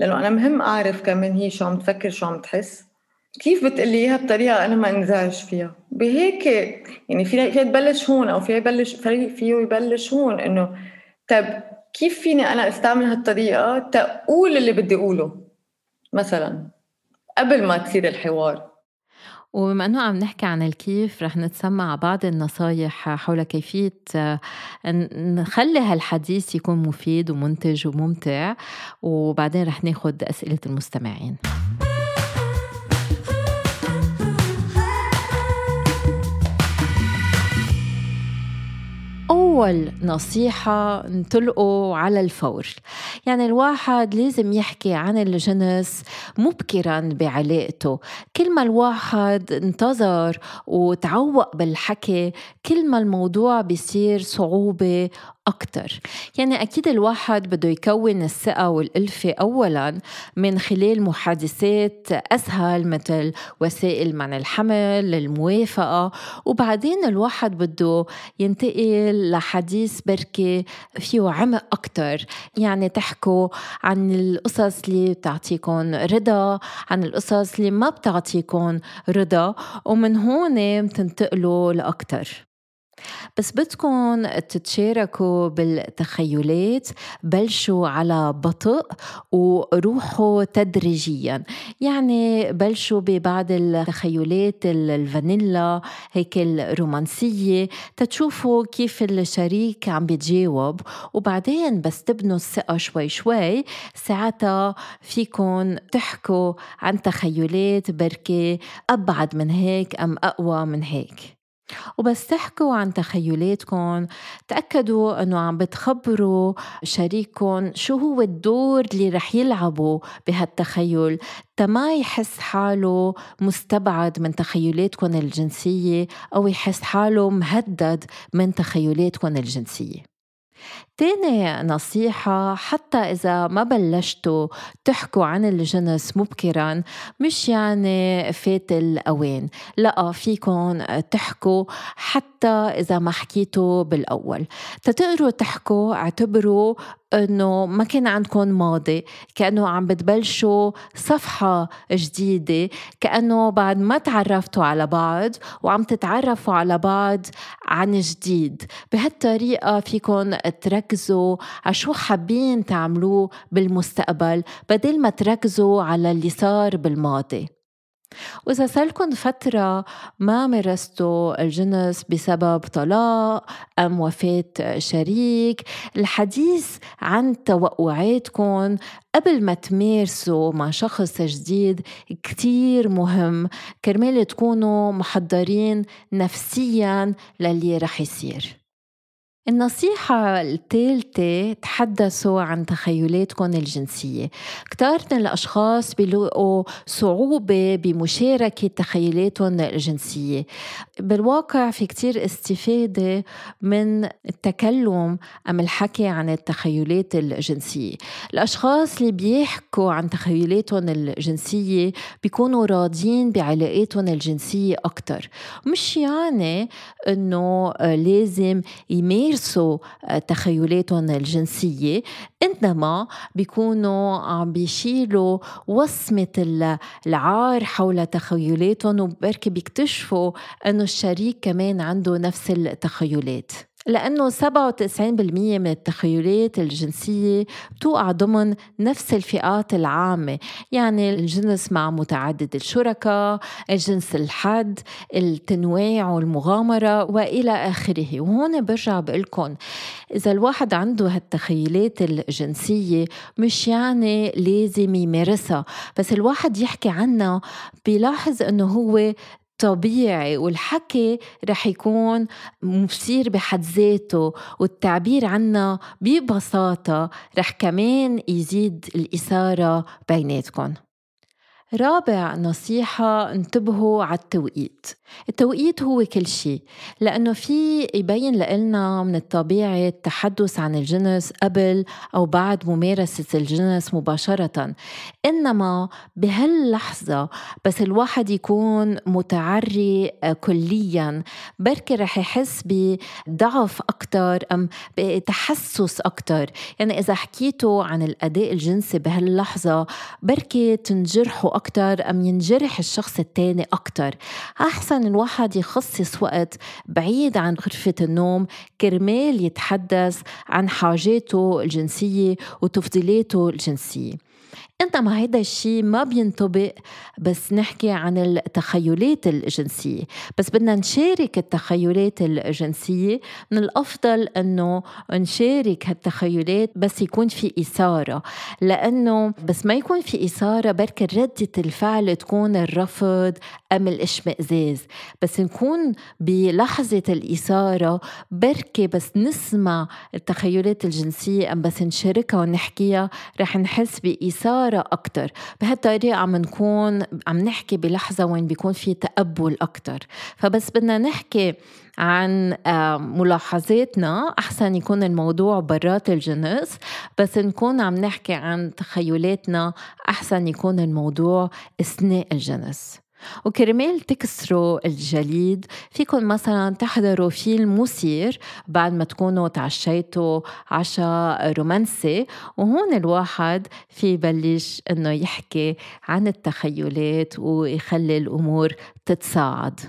لأنه أنا مهم أعرف كمان هي شو عم تفكر شو عم تحس. كيف بتقلي إياها بطريقة أنا ما انزعج فيها؟ بهيك يعني في فيها تبلش هون أو فيها يبلش فيه يبلش هون إنه طيب كيف فيني أنا أستعمل هالطريقة تقول اللي بدي أقوله؟ مثلا قبل ما تصير الحوار. وبما إنه عم نحكي عن الكيف رح نتسمع بعض النصايح حول كيفية نخلي هالحديث يكون مفيد ومنتج وممتع وبعدين رح ناخذ أسئلة المستمعين. أول نصيحة نطلقوا على الفور. يعني الواحد لازم يحكي عن الجنس مبكرا بعلاقته. كل ما الواحد انتظر وتعوق بالحكي كل ما الموضوع بيصير صعوبة أكتر. يعني أكيد الواحد بده يكون الثقة والألفة أولا من خلال محادثات أسهل مثل وسائل منع الحمل الموافقة وبعدين الواحد بده ينتقل لحديث بركي فيه عمق أكتر. يعني تحكوا عن القصص اللي بتعطيكم رضا عن القصص اللي ما بتعطيكم رضا ومن هون بتنتقلوا لأكتر. بس بدكم تتشاركوا بالتخيلات بلشوا على بطء وروحوا تدريجيا. يعني بلشوا ببعض التخيلات الفانيلا هيك الرومانسية تتشوفوا كيف الشريك عم بيتجاوب. وبعدين بس تبنوا الثقة شوي شوي ساعتها فيكم تحكوا عن تخيلات بركي أبعد من هيك أم أقوى من هيك. وبس تحكوا عن تخيلاتكم تأكدوا أنه عم بتخبروا شريككم شو هو الدور اللي رح يلعبه بهالتخيل. تما يحس حاله مستبعد من تخيلاتكم الجنسية أو يحس حاله مهدد من تخيلاتكم الجنسية. تاني نصيحة حتى إذا ما بلشتوا تحكوا عن الجنس مبكرا مش يعني فات الأوان لا فيكن تحكوا حتى إذا ما حكيتوا بالأول. تتقروا تحكوا اعتبروا إنه ما كان عندكم ماضي كأنه عم بتبلشوا صفحة جديدة كأنه بعد ما تعرفتوا على بعض وعم تتعرفوا على بعض عن جديد. بهالطريقة فيكم تركزوا على شو حابين تعملوه بالمستقبل بدل ما تركزوا على اللي صار بالماضي. وإذا صار فترة ما مارستوا الجنس بسبب طلاق أم وفاة شريك الحديث عن توقعاتكم قبل ما تمارسوا مع شخص جديد كتير مهم. كرمال تكونوا محضرين نفسيا للي رح يصير. النصيحة الثالثة تحدثوا عن تخيلاتكم الجنسية. كتار من الأشخاص بيلاقوا صعوبة بمشاركة تخيلاتهم الجنسية. بالواقع في كتير استفادة من التكلم أم الحكي عن التخيلات الجنسية. الأشخاص اللي بيحكوا عن تخيلاتهم الجنسية بيكونوا راضيين بعلاقاتهم الجنسية أكتر. مش يعني أنه لازم يمارسوا يمارسوا آه، تخيلاتهم الجنسية. إنما بيكونوا عم بيشيلوا وصمة العار حول تخيلاتهم وبركي بيكتشفوا أنه الشريك كمان عنده نفس التخيلات. لأنه 97% من التخيلات الجنسية بتوقع ضمن نفس الفئات العامة. يعني الجنس مع متعدد الشركاء الجنس الحد التنويع والمغامرة وإلى آخره. وهون برجع بقولكم إذا الواحد عنده هالتخيلات الجنسية مش يعني لازم يمارسها. بس الواحد يحكي عنها بيلاحظ أنه هو طبيعي والحكي رح يكون مثير بحد ذاته والتعبير عنه ببساطة رح كمان يزيد الإثارة بيناتكم رابع نصيحة انتبهوا على التوقيت. التوقيت هو كل شيء لأنه في يبين لنا من الطبيعي التحدث عن الجنس قبل أو بعد ممارسة الجنس مباشرة. إنما بهاللحظة بس الواحد يكون متعري كليا. بركي رح يحس بضعف أكتر أم بتحسس أكتر. يعني إذا حكيتوا عن الأداء الجنسي بهاللحظة بركي تنجرحوا أكتر أم ينجرح الشخص التاني أكتر؟ أحسن الواحد يخصص وقت بعيد عن غرفة النوم كرمال يتحدث عن حاجاته الجنسية وتفضيلاته الجنسية. انما هيدا الشيء ما بينطبق بس نحكي عن التخيلات الجنسية. بس بدنا نشارك التخيلات الجنسية من الأفضل أنه نشارك هالتخيلات بس يكون في إثارة. لأنه بس ما يكون في إثارة بركة ردة الفعل تكون الرفض أم الإشمئزاز. بس نكون بلحظة الإثارة بركة بس نسمع التخيلات الجنسية أم بس نشاركها ونحكيها رح نحس بإثارة إثارة أكتر. بهالطريقة عم نكون عم نحكي بلحظة وين بيكون في تقبل أكتر. فبس بدنا نحكي عن ملاحظاتنا. أحسن يكون الموضوع برات الجنس. بس نكون عم نحكي عن تخيلاتنا. أحسن يكون الموضوع أثناء الجنس. وكرمال تكسروا الجليد فيكم مثلا تحضروا فيلم مثير بعد ما تكونوا تعشيتوا عشاء رومانسي وهون الواحد في يبلش إنه يحكي عن التخيلات ويخلي الأمور تتصاعد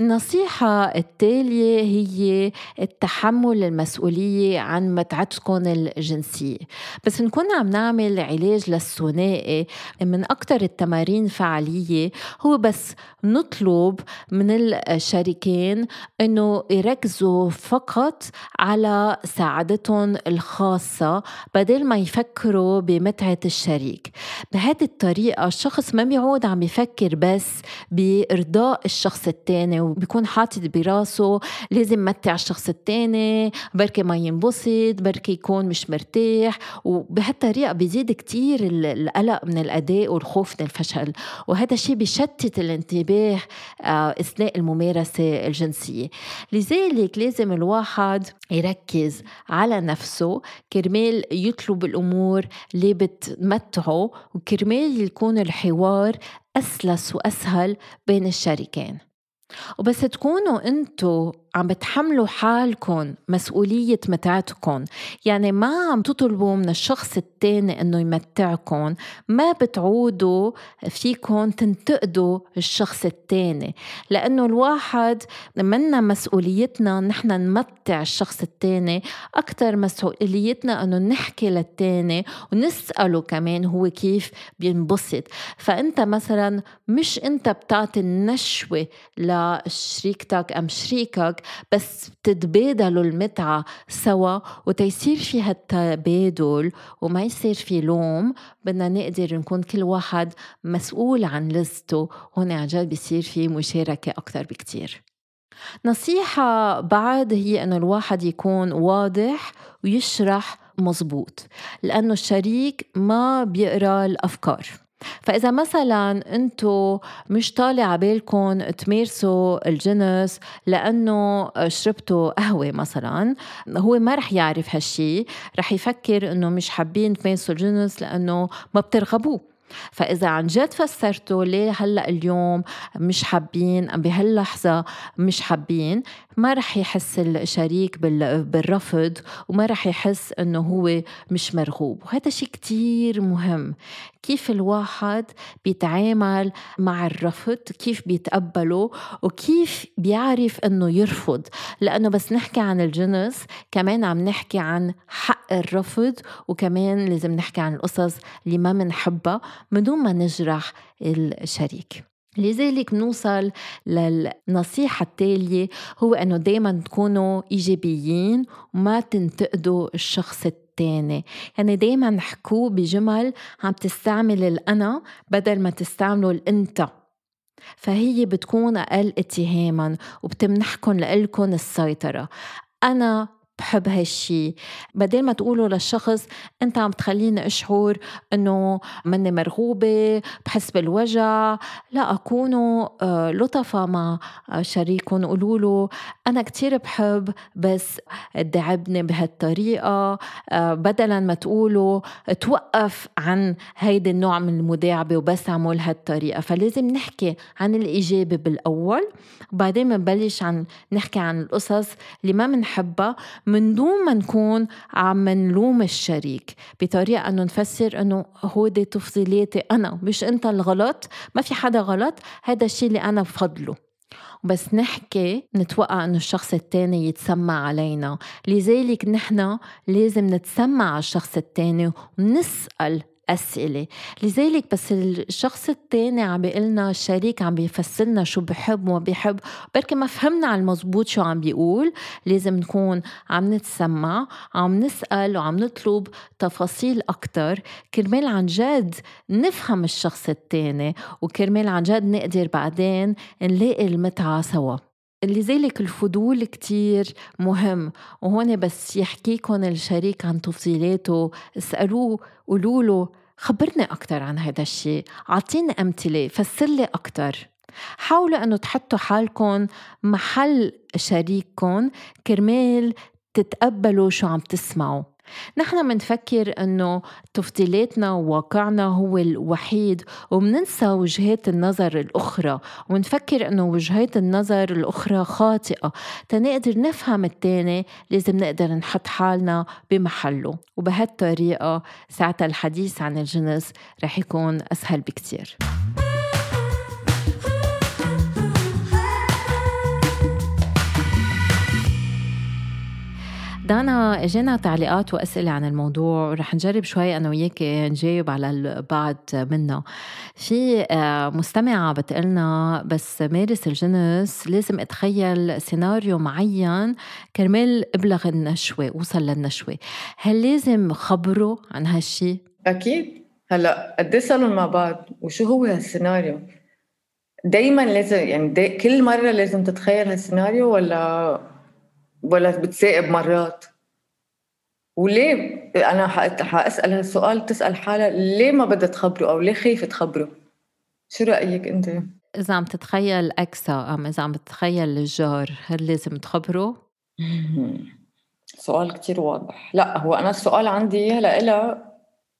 النصيحة التالية هي التحمل المسؤولية عن متعتكم الجنسية. بس نكون عم نعمل علاج للثنائي من أكثر التمارين فعالية هو بس نطلب من الشريكين أنه يركزوا فقط على سعادتهم الخاصة بدل ما يفكروا بمتعة الشريك. بهذه الطريقة الشخص ما بيعود عم يفكر بس بإرضاء الشخص التاني. التاني وبيكون حاطط براسه لازم متع الشخص التاني بركي ما ينبسط بركي يكون مش مرتاح وبهالطريقة بيزيد كتير القلق من الأداء والخوف من الفشل. وهذا الشيء بيشتت الانتباه آه، أثناء الممارسة الجنسية. لذلك لازم الواحد يركز على نفسه. كرمال يطلب الأمور اللي بتمتعه وكرمال يكون الحوار أسلس وأسهل بين الشريكين. وبس تكونوا انتو عم بتحملوا حالكم مسؤولية متعتكم. يعني ما عم تطلبوا من الشخص التاني إنه يمتعكم. ما بتعودوا فيكم تنتقدوا الشخص التاني. لأنه الواحد منا مسؤوليتنا نحن نمتع الشخص التاني. أكثر مسؤوليتنا إنه نحكي للتاني ونسأله كمان هو كيف بينبسط. فأنت مثلا مش أنت بتعطي النشوة لشريكتك أم شريكك بس بتتبادلوا المتعة سوا وتيصير في هالتبادل وما يصير في لوم. بدنا نقدر نكون كل واحد مسؤول عن لذته هون عن جد بيصير في مشاركة أكثر بكتير. نصيحة بعد هي أنه الواحد يكون واضح ويشرح مزبوط لأنه الشريك ما بيقرأ الأفكار. فإذا مثلا أنتو مش طالع عبالكم تمارسوا الجنس لأنه شربتوا قهوة مثلا هو ما رح يعرف هالشي رح يفكر أنه مش حابين تمارسوا الجنس لأنه ما بترغبوه. فإذا عن جد فسرتوا ليه هلأ اليوم مش حابين بهاللحظة مش حابين ما رح يحس الشريك بالرفض وما رح يحس إنه هو مش مرغوب. وهذا شيء كتير مهم. كيف الواحد بيتعامل مع الرفض؟ كيف بيتقبله؟ وكيف بيعرف إنه يرفض؟ لأنه بس نحكي عن الجنس كمان عم نحكي عن حق الرفض وكمان لازم نحكي عن القصص اللي ما منحبها. من دون ما نجرح الشريك. لذلك نوصل للنصيحة التالية هو أنه دايما تكونوا إيجابيين وما تنتقدوا الشخص التاني. يعني دايما حكوا بجمل عم تستعمل الأنا بدل ما تستعملوا الأنت. فهي بتكون أقل اتهاما وبتمنحكم لإلكم السيطرة. أنا بحب هالشي. بدل ما تقولوا للشخص أنت عم تخليني أشعر إنه مني مرغوبة بحس بالوجع لا اكونوا آه، لطفة مع شريككم قولوا له أنا كثير بحب بس تدعبني بهالطريقة. آه، بدلا ما تقولوا توقف عن هيدي النوع من المداعبة وبس عمل هالطريقة. فلازم نحكي عن الايجابي بالأول وبعدين بنبلش عن نحكي عن القصص اللي ما بنحبها من دون ما نكون عم نلوم الشريك بطريقة أنه نفسر أنه هودي تفضيلاتي أنا مش أنت الغلط ما في حدا غلط هذا الشيء اللي أنا بفضله. بس نحكي نتوقع إنه الشخص التاني يتسمع علينا. لذلك نحن لازم نتسمع على الشخص التاني ونسأل أسئلة. لذلك بس الشخص التاني عم بيقلنا الشريك عم بيفسرنا شو بحب وما بيحب بركي ما فهمنا على المزبوط شو عم بيقول. لازم نكون عم نتسمع عم نسأل وعم نطلب تفاصيل أكتر. كرمال عن جد نفهم الشخص التاني وكرمال عن جد نقدر بعدين نلاقي المتعة سوا. لذلك الفضول كتير مهم وهون بس يحكيكم الشريك عن تفضيلاته اسألوه قولوا له خبرني أكتر عن هذا الشيء أعطيني أمثلة فسر لي أكتر. حاولوا أنه تحطوا حالكم محل شريككم كرمال تتقبلوا شو عم تسمعوا. نحن منفكر إنه تفضيلاتنا وواقعنا هو الوحيد ومننسى وجهات النظر الأخرى ونفكر إنه وجهات النظر الأخرى خاطئة. تنقدر نفهم التاني لازم نقدر نحط حالنا بمحله. وبهالطريقة ساعتها الحديث عن الجنس رح يكون أسهل بكتير. دانا إجينا تعليقات وأسئلة عن الموضوع ورح نجرب شوي أنا وياك نجاوب على البعض منها في آه، مستمعة بتقلنا بس مارس الجنس لازم أتخيل سيناريو معين كرمال أبلغ النشوة اوصل للنشوة. هل لازم خبره عن هالشي؟ أكيد. هلأ قد صاروا مع بعض؟ وشو هو هالسيناريو؟ دايما لازم يعني دي كل مرة لازم تتخيل هالسيناريو ولا ولا بتسائب مرات. وليه؟ أنا حأسأل هالسؤال تسال حالها ليه ما بدها تخبره؟ أو ليه خايفة تخبره؟ شو رأيك أنت؟ إذا عم تتخيل اكسا أم إذا عم تتخيل الجار هل لازم تخبره؟ سؤال كتير واضح. لا هو أنا السؤال عندي هلأ إلها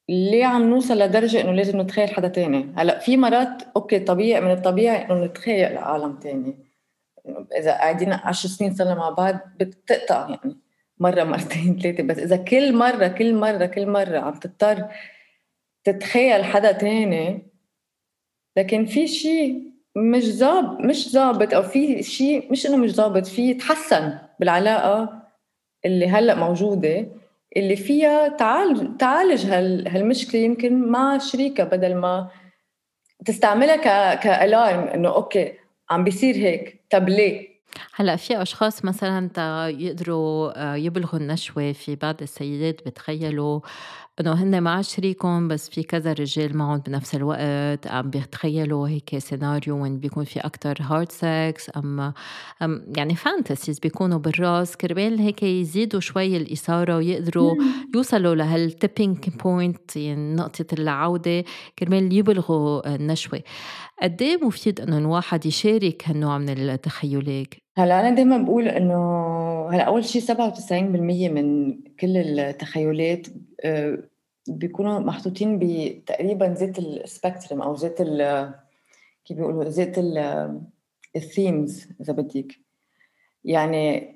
ليه عم نوصل لدرجة إنه لازم نتخيل حدا تاني؟ هلأ في مرات okay طبيعي من الطبيعي إنه نتخيل عالم تاني. إذا قاعدين 10 سنين صرنا مع بعض بتقطع يعني. مرة مرتين ثلاثة بس إذا كل مرة كل مرة كل مرة عم تضطر تتخيل حدا تاني لكن في شيء مش ظابط مش ظابط أو في شيء مش إنه مش ظابط في تحسن بالعلاقة اللي هلأ موجودة اللي فيها تعالج تعالج هالمشكلة يمكن مع شريكها بدل ما تستعملها ك كألارم إنه أوكي عم بيصير هيك. طب ليه؟ هلأ في أشخاص مثلا يقدروا آه، يبلغوا النشوة في بعض السيدات بتخيلوا انه هن مع شريكهم بس في كذا رجال معهم بنفس الوقت. عم بيتخيلوا هيك سيناريو وين بيكون في أكثر hard sex أم, أم يعني fantasies بيكونوا بالراس. كرمال هيك يزيدوا شوي الإثارة ويقدروا يوصلوا لهال tipping point يعني نقطة اللاعودة. كرمال يبلغوا النشوة. قد إيه مفيد إنه الواحد يشارك هالنوع من التخيلات؟ هلأ أنا دائما بقول إنه هلا أول شيء 97% من كل التخيلات آه، بيكونوا محطوطين بتقريبا ذات ال spectrum أو ذات كيف بيقولوا؟ ذات ال themes إذا بدك. يعني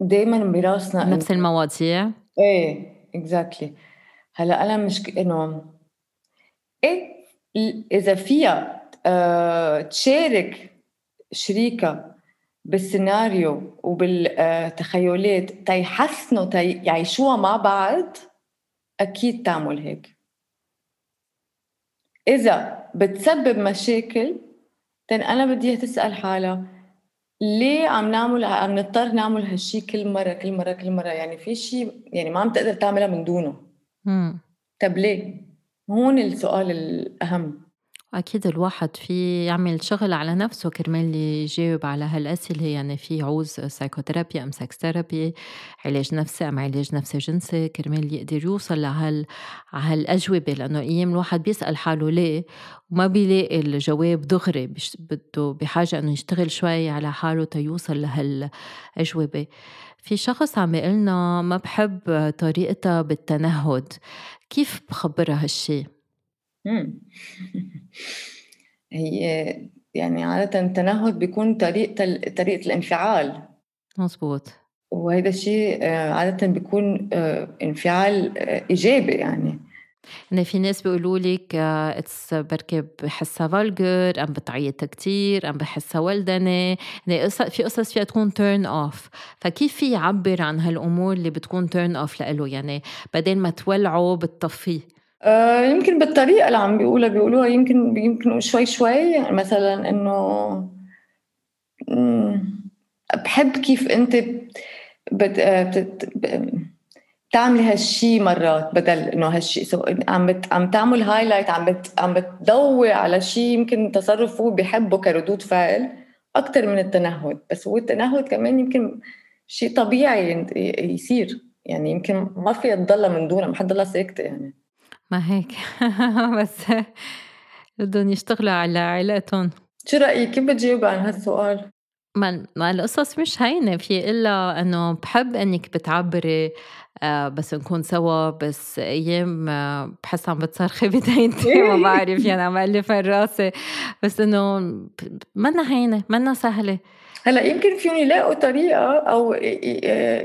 دائما براسنا نفس المواضيع. إيه exactly هلا أنا مش إنه إيه إذا فيها آه، تشارك شريكها بالسيناريو وبالتخيلات تيحسنوا تيعيشوها مع بعض أكيد تعمل هيك. إذا بتسبب مشاكل تن أنا بدي تسأل حالها ليه عم نعمل عم نضطر نعمل هالشي كل مرة كل مرة كل مرة؟ يعني في شيء يعني ما عم تقدر تعملها من دونه. طب ليه؟ هون السؤال الأهم. أكيد الواحد في يعمل شغل على نفسه كرمال يجاوب على هالأسئلة يعني في عوز psychotherapy أم sex therapy علاج نفسي أم علاج نفسي جنسي كرمال يقدر يوصل لهال هالأجوبة لأنه أيام الواحد بيسأل حاله ليه؟ وما بيلاقي الجواب دغري بده بحاجة إنه يشتغل شوي على حاله تيوصل لهالأجوبة. في شخص عم بيقلنا ما بحب طريقتها بالتنهد كيف بخبرها هالشي؟ هي يعني عادةً التنهد بيكون طريقة طريقة الانفعال. مزبوط. وهيدا الشيء آه، عادةً بيكون آه، انفعال آه، إيجابي يعني. إن في ناس بيقولوا لك it's بركي بحسها vulgar ام بتعيط كتير ام بحسها ولدنه يعني في قصص فيها تكون turn off فكيف في يعبر عن هالأمور اللي بتكون turn off لإله يعني بدل ما تولعه بتطفيه آه يمكن بالطريقة اللي عم بيقولها بيقولوها يمكن يمكن شوي شوي. مثلا إنه بحب كيف أنت بت... آه، بت... بتعملي هالشي مرات بدل إنه هالشي. so عم بت... عم تعمل highlight عم بت... عم بتضوي على شيء يمكن تصرف هو بيحبه كردود فعل أكثر من التنهد. بس هو التنهد كمان يمكن شيء طبيعي يصير. يعني يمكن ما في تضلها من دونها ما حد ضلها ساكتة يعني. ما هيك. بس بدهم يشتغلوا على علاقتهم. شو رأيك؟ كيف بتجاوب عن هالسؤال؟ ما ما القصص مش هينة. في إلا إنه بحب إنك بتعبري آه بس نكون سوا بس أيام آه بحس عم بتصرخي بدينتي ما بعرف يعني عم ألف راسي. بس إنه منا هينة منا سهلة. هلأ يمكن فيهم يلاقوا طريقة أو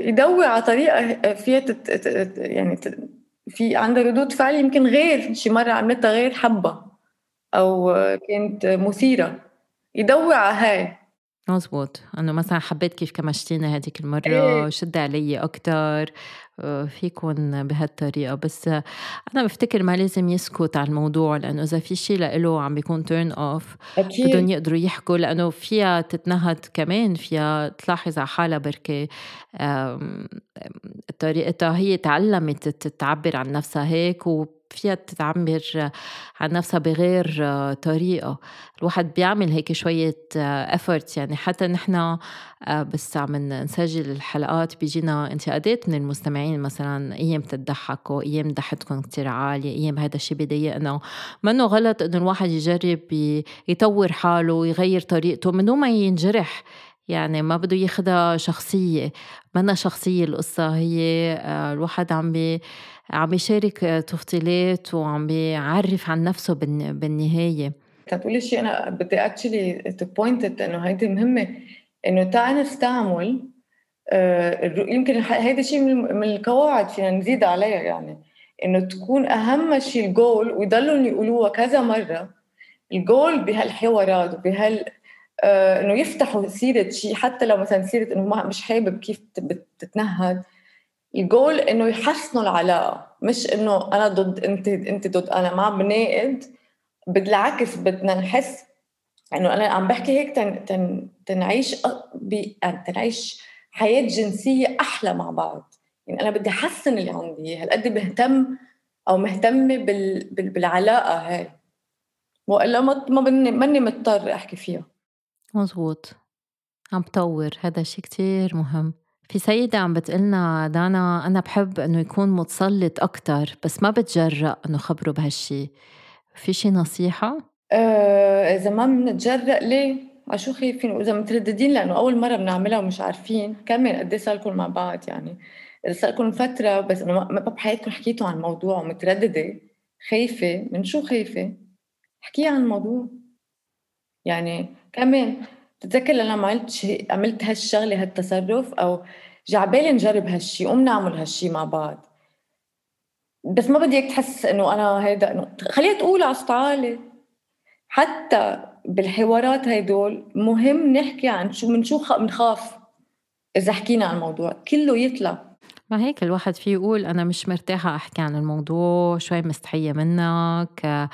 يدور على طريقة فيها تت يعني في عندها ردود فعل يمكن غير شي مرة عملتها غير حبة أو كانت مثيرة. يدور على هاي. مزبوط إنه مثلا حبيت كيف كمشتينا هذيك المرة إيه. شد علي أكثر في يكون بهالطريقة. بس أنا بفتكر ما لازم يسكت على الموضوع لأنه إذا في شيء لإله عم بيكون تيرن أوف بدهم يقدروا يحكوا لأنه فيها تتنهد كمان فيها تلاحظ على حالها بركي طريقتها هي تعلمت تعبر عن نفسها هيك فيها تعبر عن نفسها بغير طريقة. الواحد بيعمل هيك شوية efforts يعني حتى نحن آه، بس عم نسجل الحلقات بيجينا انتقادات من المستمعين مثلا أيام بتضحكوا أيام ضحكتكم كتير عالية أيام هذا الشيء بضايقنا منه غلط إنه الواحد يجرب يطور حاله ويغير طريقته من دون ما ينجرح. يعني ما بده ياخدها شخصية. منا شخصية القصة هي آه، الواحد عم بي عم بيشارك تفضيلات وعم بيعرف عن نفسه بالنهاية. تقولي شيء أنا بدي actually to point إنه هيدي مهمة إنه تعال نستعمل آه، يمكن هيدا شيء من القواعد فينا نزيد عليها يعني. إنه تكون أهم شيء الجول ويضلوا يقولوها كذا مرة الجول بهالحوارات وبهال آه، إنه يفتحوا سيرة شيء حتى لو مثلا سيرة إنه مش حابب كيف بتتنهد. الجول إنه يحسنوا العلاقة مش إنه أنا ضد أنت أنت ضد أنا ما بناقد بالعكس بدنا نحس إنه أنا عم بحكي هيك تن تن تنعيش يعني تنعيش حياة جنسية أحلى مع بعض. يعني أنا بدي أحسن اللي عندي هالقد بهتم أو مهتمة بال... بال... بالعلاقة هاي. والا ما ما ماني مضطر أحكي فيها. مزبوط. عم بطور هذا شيء كتير مهم. في سيدة عم بتقلنا دانا أنا بحب إنه يكون متسلط أكتر بس ما بتجرأ إنه خبره بهالشي في شي نصيحة؟ آه إذا ما بنتجرأ ليه؟ على شو خايفين وإذا مترددين لأنه أول مرة بنعملها ومش عارفين كمان قد إيه صار لكم مع بعض يعني إذا صار لكم فترة بس إنه ما بحياتكم حكيتوا عن الموضوع ومترددة خايفة من شو خايفة؟ احكي عن الموضوع يعني كمان بتتذكر لما عملت عملت هالشغلة هالتصرف أو جعبالي نجرب هالشيء قوم نعمل هالشيء مع بعض. بس ما بدي إياك تحس إنه أنا هيدا إنه خليها تقول على عالي حتى بالحوارات هيدول مهم نحكي عن شو من شو بنخاف إذا حكينا عن الموضوع. كله يطلع. ما هيك الواحد فيه يقول أنا مش مرتاحة أحكي عن الموضوع شوي مستحية منك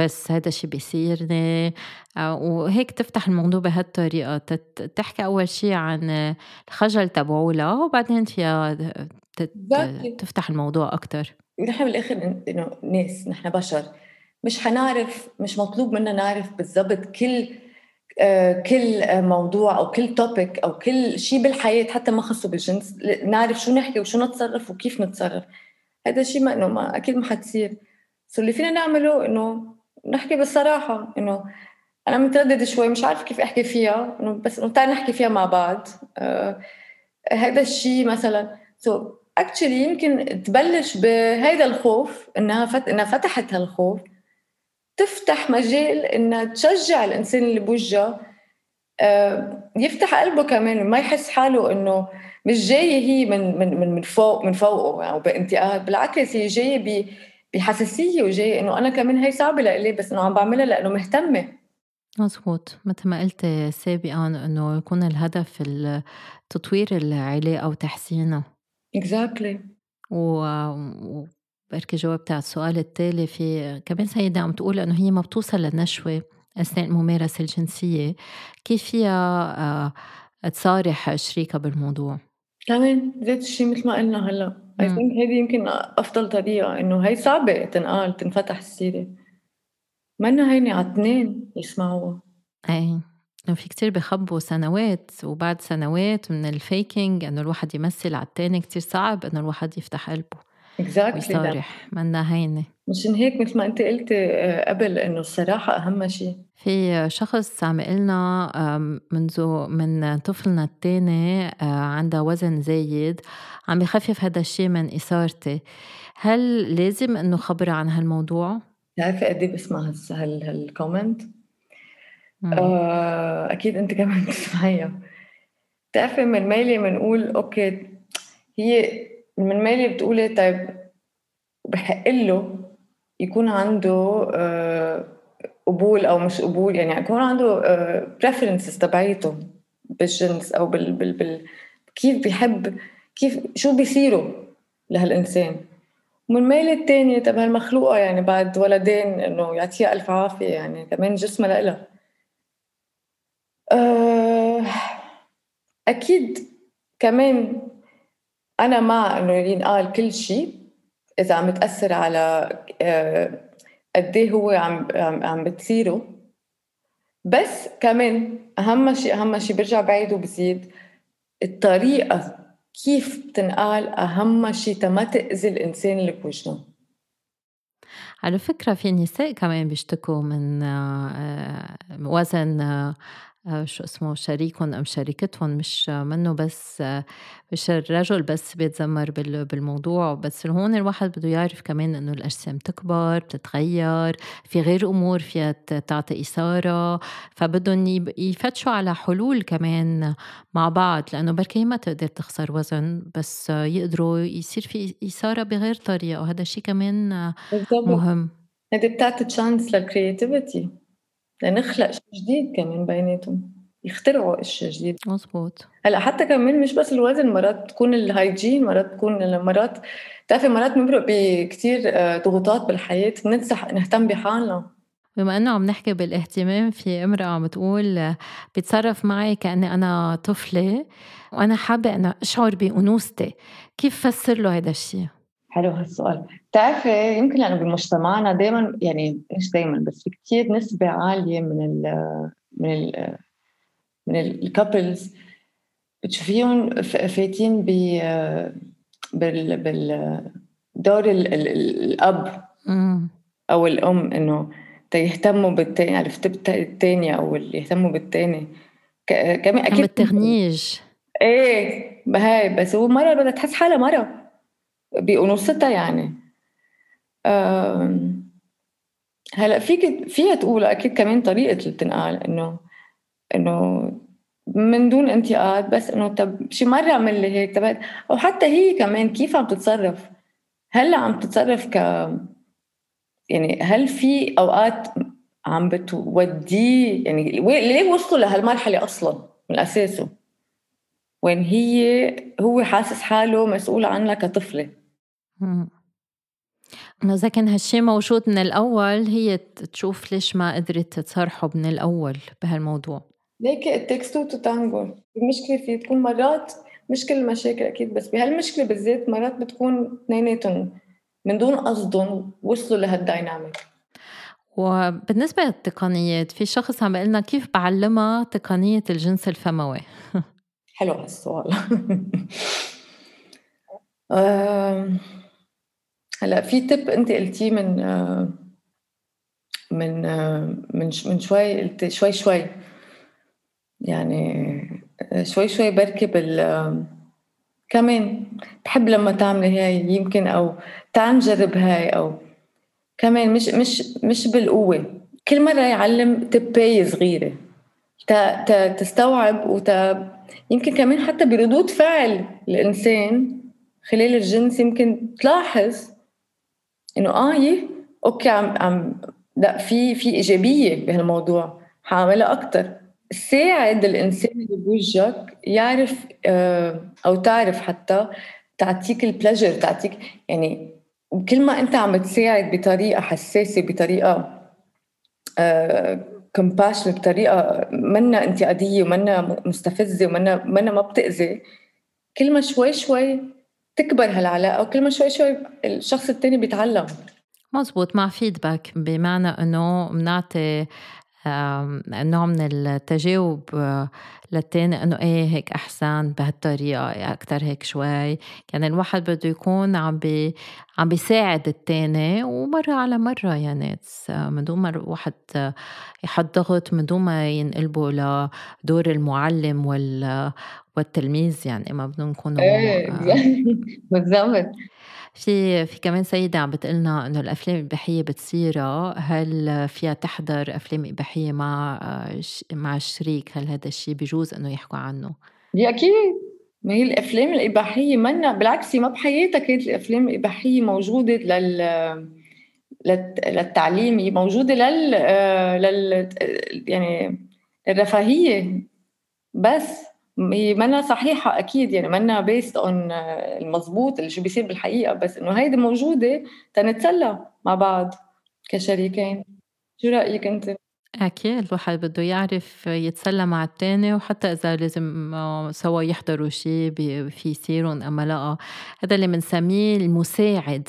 بس هذا الشيء بيصيرني. وهيك تفتح الموضوع بهالطريقة تحكي أول شيء عن الخجل تبعولها وبعدين فيها تفتح الموضوع أكتر. نحن بالآخر إنه ناس نحن بشر مش حنعرف مش مطلوب منا نعرف بالضبط كل كل موضوع أو كل topic أو كل شيء بالحياة حتى ما خصه بالجنس نعرف شو نحكي وشو نتصرف وكيف نتصرف. هذا الشيء ما إنه ما أكيد ما حتصير. so اللي فينا نعمله إنه نحكي بالصراحة إنه أنا مترددة شوي مش عارفه كيف أحكي فيها إنه بس إنه تعال نحكي فيها مع بعض. آه هذا الشيء مثلا. so actually يمكن تبلش بهذا الخوف إنها فت... إنها فتحت هالخوف. تفتح مجال انها تشجع الإنسان اللي بوجهها آه يفتح قلبه كمان ما يحس حاله إنه مش جاية هي من من من من فوق من فوقه أو يعني بانتقاد بالعكس هي جاية بحساسيه وجايه إنه أنا كمان هي صعبة لإلي بس إنه عم بعملها لأنه مهتمة. مزبوط. مثل ما قلت سابقا إنه يكون الهدف تطوير العلاقة وتحسينها exactly. و... بركي جاوبت على السؤال التالي في كمان سيدة عم تقول إنه هي ما بتوصل للنشوة أثناء الممارسة الجنسية. كيف فيها آه، تصارح شريكها بالموضوع؟ كمان ذات الشيء مثل ما قلنا هلأ. I think هذه يمكن أفضل طريقة إنه هي صعبة تنقال تنفتح السيرة. منا هينة على اثنين يسمعوها. اي في كتير بخبوا سنوات وبعد سنوات من ال faking إنه الواحد يمثل على التاني. كتير صعب إنه الواحد يفتح قلبه. Exactly ويصارح منا هينه مشان هيك مثل ما انت قلتي آه، قبل إنه الصراحة أهم شيء في شخص عم لنا منذ من طفلنا الثاني آه، عندها وزن زايد عم بخفف هذا الشيء من اثارتي هل لازم إنه خبرها عن هالموضوع؟ بتعرفي قد إيه بسمع هالكومنت؟ آه أكيد أنت كمان بتسمعيها. بتعرفي من مالي بنقول okay هي من مالي بتقولي طيب بحق له يكون عنده آه قبول أو مش قبول يعني يكون عنده preferences آه تبعيته بالجنس أو بال, بال, بال كيف بيحب كيف شو بيصيروا لهالإنسان. ومن ميل التانية طب هالمخلوقة يعني بعد ولدين إنه يعطيها ألف عافية يعني كمان جسمها لإلها. آه، أكيد كمان أنا مع إنه ينقال كل شيء إذا عم تأثر على آه، قد إيه هو عم عم بتصيره. بس كمان أهم شيء أهم شيء برجع بعيد وبزيد الطريقة كيف بتنقال أهم شيء تما تأذي الإنسان اللي بوجهه. على فكرة في نساء كمان بيشتكوا من آه، وزن آه، شو اسمه شريكهم أم شريكتهم مش منه بس مش الرجل بس بيتذمر بالموضوع. بس هون الواحد بده يعرف كمان إنه الأجسام تكبر بتتغير في غير أمور فيها تعطي إثارة. فبدهم يفتشوا على حلول كمان مع بعض لأنه بركي ما تقدر تخسر وزن بس يقدروا يصير في إثارة بغير طريقة. وهذا الشيء كمان مهم. هذه بتعطي chance لل creativity لنخلق شيء جديد كمان بيناتهم يخترعوا أشياء جديد مزبوط هلأ حتى كمان مش بس الوزن مرات تكون ال hygiene مرات تكون مرات بتعرفي مرات بنمرق بكثير آه، ضغوطات بالحياة بننسى نهتم بحالنا. بما إنه عم نحكي بالاهتمام في امرأة عم تقول بتصرف معي كأني أنا طفلة وأنا حابة أنا أشعر بأنوثتي. كيف فسر له هذا الشيء؟ حلو هالسؤال. بتعرفي يمكن لأنه بمجتمعنا دائما يعني مش دائما بس في كثير نسبة عالية من ال من ال من الكابلز بتشوفيهم فايتين ب بال بال دور الأب أو الأم إنه يهتموا بالتاني عرفت التاني أو اللي يهتموا بالتاني. كمان أكيد بالتغنيج. إيه بهاي بس هو مرة بدها تحس حالها مرة. بأنوثتها يعني. هلا فيك فيها تقول أكيد كمان طريقة اللي بتنقال إنه إنه من دون انتقاد بس إنه طب شي مرة أعمل لي هيك طب أو حتى هي كمان كيف عم تتصرف؟ هلأ عم تتصرف ك يعني هل في أوقات عم بتوديه يعني ليه وصلوا لهالمرحلة أصلا من أساسه؟ وين هي هو حاسس حاله مسؤول عنها كطفلة. إنه إذا كان هالشي موجود من الأول هي تشوف ليش ما قدرت تصرحه من الأول بهالموضوع. ليك it takes two to tango المشكلة في تكون مرات مش كل المشاكل أكيد بس بهالمشكلة بالذات مرات بتكون اثنيناتهم من دون قصدهم وصلوا لهالدايناميك وبالنسبة للتقنيات في شخص عم لنا كيف بعلمها تقنية الجنس الفموي؟ حلو هالسؤال هلا في تip انت قلتيه من من من من شوي قلت شوي شوي. يعني شوي شوي بركي بال كمان بحب لما تعملي هاي يمكن أو تعال نجرب هاي أو كمان مش مش مش بالقوة. كل مرة يعلم تباية صغيرة. تستوعب وت يمكن كمان حتى بردود فعل الإنسان خلال الجنس يمكن تلاحظ إنه آه يه أوكي عم عم لأ في في إيجابية بهالموضوع حاعملها أكتر. ساعد الإنسان اللي بوجهك يعرف آه، أو تعرف حتى تعطيك ال pleasure تعطيك يعني كل ما أنت عم تساعد بطريقة حساسة بطريقة compassion بطريقة منا انتقادية ومنا مستفزة ومنا منا ما بتأذي. كل ما شوي شوي تكبر هالعلاقة وكل ما شوي شوي الشخص الثاني بيتعلم. مزبوط مع feedback بمعنى إنه بنعطي نوع من التجاوب آه، للتاني إنه إيه هيك أحسن بهالطريقة أكثر هيك شوي. كان الواحد بده يكون عم بي عم بيساعد التاني ومرة على مرة يعني من دون ما الواحد يحط ضغط من دون ما ينقلبه لدور المعلم وال والتلميذ يعني ما بدنا نكون إيه بالضبط. في في كمان سيدة عم بتقلنا إنه الأفلام الإباحية بتصيرها هل فيها تحضر أفلام إباحية مع مع الشريك هل هذا الشيء بجوز إنه يحكوا عنه؟ يا أكيد. ما هي الأفلام الإباحية منا بالعكس ما بحياتها كانت الأفلام الإباحية موجودة لل للتعليم موجودة لل لل يعني الرفاهية بس. منا صحيحة أكيد يعني منا بيست أون المضبوط اللي شو بيصير بالحقيقة بس إنه هيدي موجودة تنتسلى مع بعض كشريكين. شو رأيك أنت؟ أكيد الواحد بده يعرف يتسلى مع التاني وحتى إذا لازم سوا يحضروا شيء في يصيرون أما لا. هذا اللي بنسميه المساعد.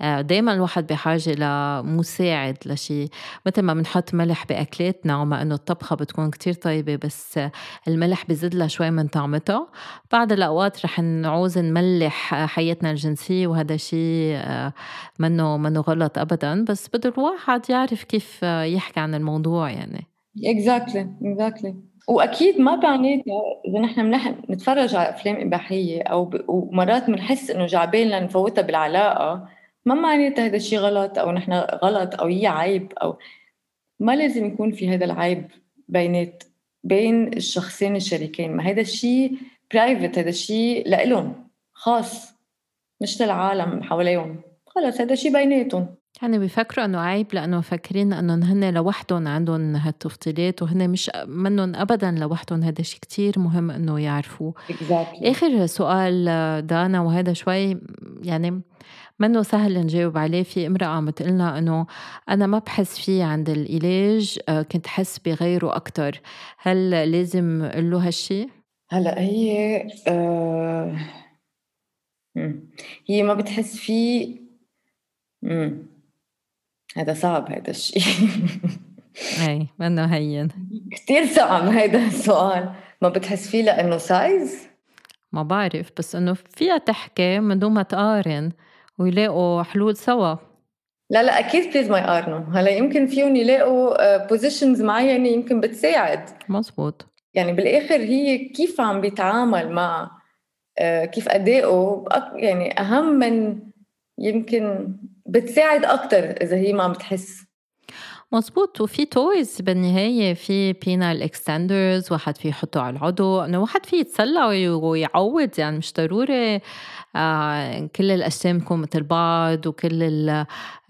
آه، دايما الواحد بحاجة لمساعد لشيء مثل ما بنحط ملح بأكلاتنا وما إنه الطبخة بتكون كتير طيبة بس الملح بزيد لها شوي من طعمتها بعد الأوقات رح نعوز نملح حياتنا الجنسية وهذا شيء آه، منه منه غلط أبدا بس بده الواحد يعرف كيف يحكي عن الموضوع يعني. اكزاكتلي اكزاكتلي وأكيد ما بعنيتها إذا نحن نتفرج على أفلام إباحية أو ب... ومرات بنحس إنه جاي عبالنا نفوتها بالعلاقة. ما معناتها هذا الشيء غلط أو نحن غلط أو هي عيب أو ما لازم يكون في هذا العيب بينات بين الشخصين الشريكين؟ ما هذا الشيء private هذا الشيء لإلهم خاص مش للعالم حواليهم. خلص هذا شيء بيناتهم. يعني بيفكروا إنه عيب لأنه فاكرين انهم هن لوحدهم عندهم هالتفضيلات وهن مش منهم ابدا لوحدهم. هذا شيء كتير مهم إنه يعرفوه. Exactly. آخر سؤال دانا وهذا شوي يعني منه سهل نجاوب عليه. في امرأة عم تقلنا إنه أنا ما بحس فيه عند العلاج آه، كنت حس بغيره أكتر. هل لازم أقول له هالشي؟ هلأ هي آه هي ما بتحس فيه مم. هذا صعب هذا الشيء أي منه هين. كثير صعب هذا السؤال. ما بتحس فيه لأنه size ما بعرف بس إنه فيها تحكي من دون ما تقارن. ويلاقوا حلول سوا. لا لا أكيد please ما يقارنوا هلا يمكن فيهم يلاقوا positions آه، معينه يمكن بتساعد. مزبوط يعني بالآخر هي كيف عم بيتعامل مع آه، كيف ادائه يعني أهم من يمكن بتساعد أكثر إذا هي ما عم بتحس مزبوط وفي toys بالنهاية في penile extenders واحد في يحطه على العضو إنه واحد في يتسلى ويعوض يعني مش ضروري كل الأجسام تكون مثل بعض وكل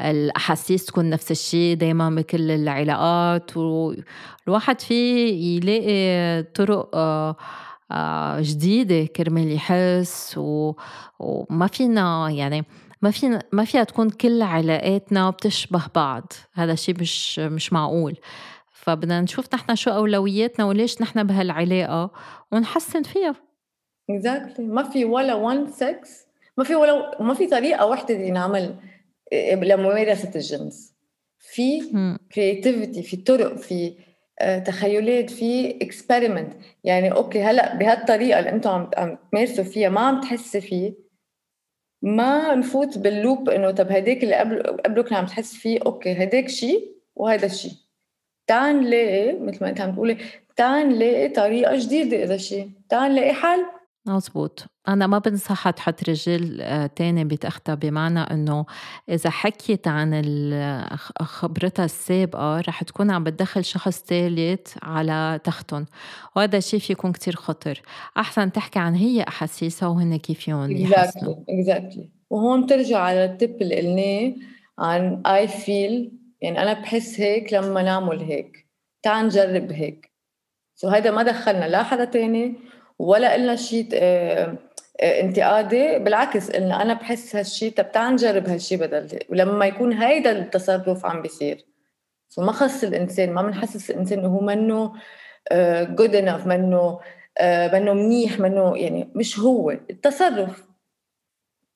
الأحاسيس تكون نفس الشيء دايما بكل العلاقات. والواحد في يلاقي طرق آه آه جديدة كرمال يحس. وما فينا يعني ما في ما فيها تكون كل علاقاتنا بتشبه بعض. هذا شيء مش مش معقول. فبدنا نشوف نحن شو أولوياتنا وليش نحن بهالعلاقة ونحسن فيها. exactly exactly. ما في ولا one sex ما في ولا ما في طريقة واحدة ينعمل آه، لممارسة الجنس. في creativity في طرق في آه، تخيلات في experiment يعني okay هلأ بهالطريقة اللي أنتم عم تمارسوا فيها ما عم تحسي فيه. ما نفوت بال loop إنه طب هداك اللي قبل قبله كان عم تحس فيه okay هداك شيء وهذا شيء تعال نلاقي مثل ما أنت عم تقولي تعال نلاقي طريقة جديدة إذا شيء تعال نلاقي حل. مزبوط أنا ما بنصحها تحط رجل آه، تاني بتختها بمعنى إنه إذا حكيت عن خبرتها السابقة رح تكون عم بتدخل شخص ثالث على تختن وهذا الشيء في يكون كتير خطر. أحسن تحكي عن هي أحاسيسها وهن كيف يحسنوا exactly. exactly. وهون بترجع على التب اللي قلناه عن I feel يعني أنا بحس هيك لما نعمل هيك. تعال نجرب هيك. سو هيدا ما دخلنا لا حدا تاني ولا قلنا شيء آه، آه، انتقادي بالعكس قلنا أنا بحس هالشيء طب تعال نجرب هالشيء بدل ولما يكون هيدا التصرف عم بيصير. فما خص الإنسان ما بنحسس الإنسان إنه هو منه جود آه، انف منه منه منيح منه يعني مش هو. التصرف.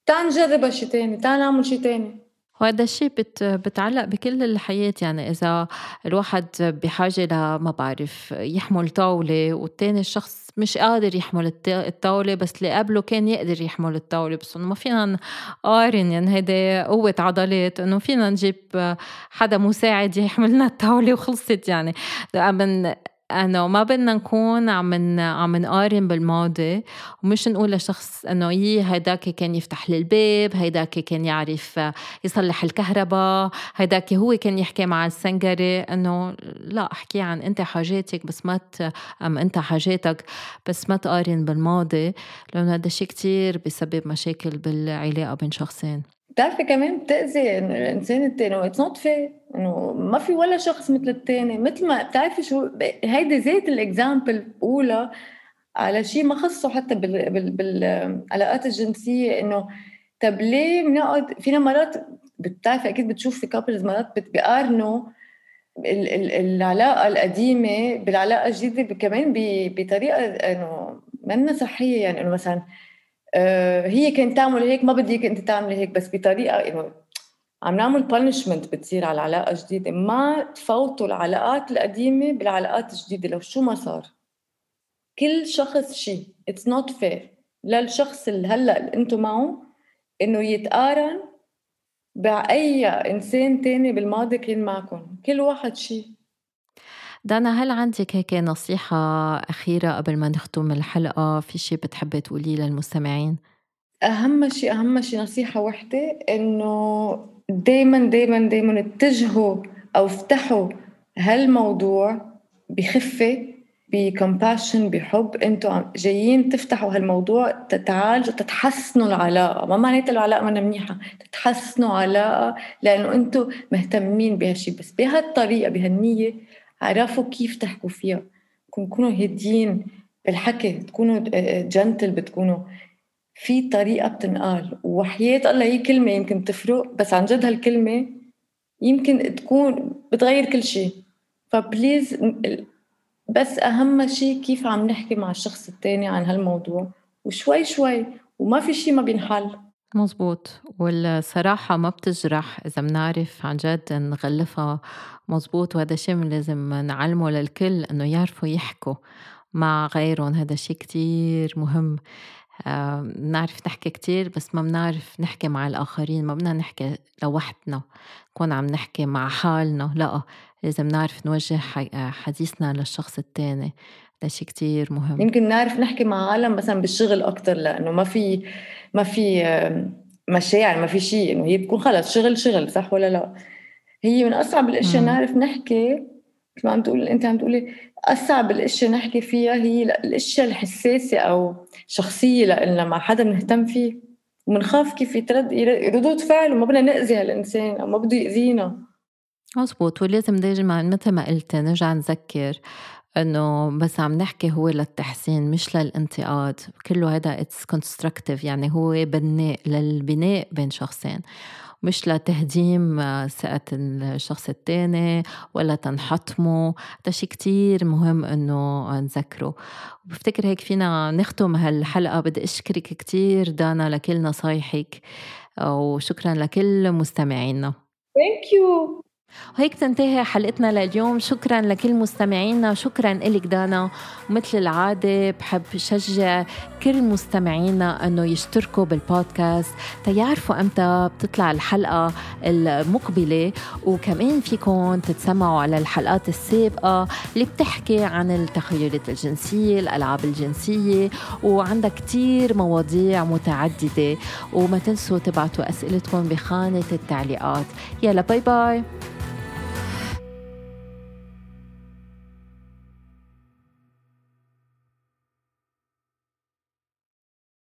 تعال نجرب هالشيء تاني تعال نعمل شيء تاني. وهذا الشيء بت بتعلق بكل الحياة يعني. إذا الواحد بحاجة لما بعرف يحمل طاولة والتاني الشخص مش قادر يحمل الطاولة بس اللي قبله كان يقدر يحمل الطاولة. بس ما فينا نقارن يعني هيدي قوة عضلات إنه فينا نجيب حدا مساعد يحمل لنا الطاولة وخلصت يعني. إنه ما بدنا نكون عم عم نقارن بالماضي ومش نقول لشخص إنه يي هيداك كان يفتح لي الباب هيداك كان يعرف يصلح الكهرباء هيداك هو كان يحكي مع السنجري إنه لا أحكي عن أنت حاجاتك بس ما أم أنت حاجاتك بس ما تقارن بالماضي لأنه هذا الشيء كتير بسبب مشاكل بالعلاقة بين شخصين. بتعرفي كمان بتأذي الإنسان التاني it's not fair إنه ما في ولا شخص مثل الثاني مثل ما بتعرفي شو هيدي ذات ال example اولى على شيء ما خصه حتى بال بال بالعلاقات الجنسية. إنه طب ليه بنقعد فينا مرات بتعرفي أكيد بتشوف في couples مرات بيقارنوا العلاقة القديمة بالعلاقة الجديدة كمان بطريقة إنه منا صحية. يعني إنه مثلا هي كانت تعمل هيك ما بدي أنت تعملي هيك بس بطريقة إنه عم نعمل punishment بتصير على علاقة جديدة. ما تفوتوا العلاقات القديمة بالعلاقات الجديدة لو شو ما صار. كل شخص شيء it's not fair للشخص اللي هلأ اللي أنتم معه إنه يتقارن بأي إنسان تاني بالماضي كان معكم. كل واحد شيء دانا هل عندك هيك نصيحة أخيرة قبل ما نختم الحلقة؟ في شيء بتحبي تقوليه للمستمعين؟ أهم شيء أهم شيء نصيحة وحدة إنه دايما دايما دايما اتجهوا أو افتحوا هالموضوع بخفة بكمباشن بحب. أنتم جايين تفتحوا هالموضوع تتعالجوا تتحسنوا العلاقة. ما معناتها العلاقة منا منيحة تتحسنوا علاقة لأنه أنتم مهتمين بهالشيء بس بهالطريقة بهالنية عرفوا كيف تحكوا فيها. تكونوا هاديين بالحكي تكونوا جنتل بتكونوا. في طريقة بتنقال وحياة الله هي كلمة يمكن تفرق بس عن جد هالكلمة يمكن تكون بتغير كل شيء فبليز بس أهم شيء كيف عم نحكي مع الشخص الثاني عن هالموضوع. وشوي شوي وما في شيء ما بينحل. مزبوط. والصراحة ما بتجرح إذا بنعرف عن جد نغلفها مزبوط وهذا شيء لازم نعلمه للكل إنه يعرفوا يحكوا مع غيرهم. هذا شيء كتير مهم. بنعرف نحكي كتير بس ما بنعرف نحكي مع الآخرين. ما بدنا نحكي لوحدنا. نكون عم نحكي مع حالنا. لا لازم نعرف نوجه حديثنا للشخص التاني. هذا شيء كتير مهم. يمكن نعرف نحكي مع عالم مثلا بالشغل أكتر لأنه ما في ما في مشاعر ما في شيء إنه هي بتكون خلص شغل شغل صح ولا لا؟ هي من أصعب الأشياء نعرف نحكي مثل ما عم تقول أنت عم تقولي أصعب الأشياء نحكي فيها هي الأشياء الحساسة أو شخصية لنا مع حدا بنهتم فيه وبنخاف كيف يترد ردود فعل وما بدنا نأذي هالإنسان أو ما بده يأذينا. مزبوط ولازم دايما مثل ما قلت نرجع نذكر إنه بس عم نحكي هو للتحسين مش للانتقاد. كله هذا it's constructive يعني هو بناء للبناء بين شخصين. مش لتهديم ثقة الشخص التاني ولا تنحطمه. هذا شيء كتير مهم إنه نذكره. وبفتكر هيك فينا نختم هالحلقة. بدي أشكرك كتير دانا لكل نصايحك وشكرا لكل مستمعينا. Thank you. وهيك تنتهي حلقتنا لليوم. شكرا لكل مستمعينا شكرا لك دانا. ومثل العادة بحب شجع كل مستمعينا أنه يشتركوا بالبودكاست. تيعرفوا أمتى بتطلع الحلقة المقبلة. وكمان فيكم تتسمعوا على الحلقات السابقة اللي بتحكي عن التخيلات الجنسية الألعاب الجنسية وعندها كتير مواضيع متعددة. وما تنسوا تبعتوا أسئلتكم بخانة التعليقات. يلا باي باي.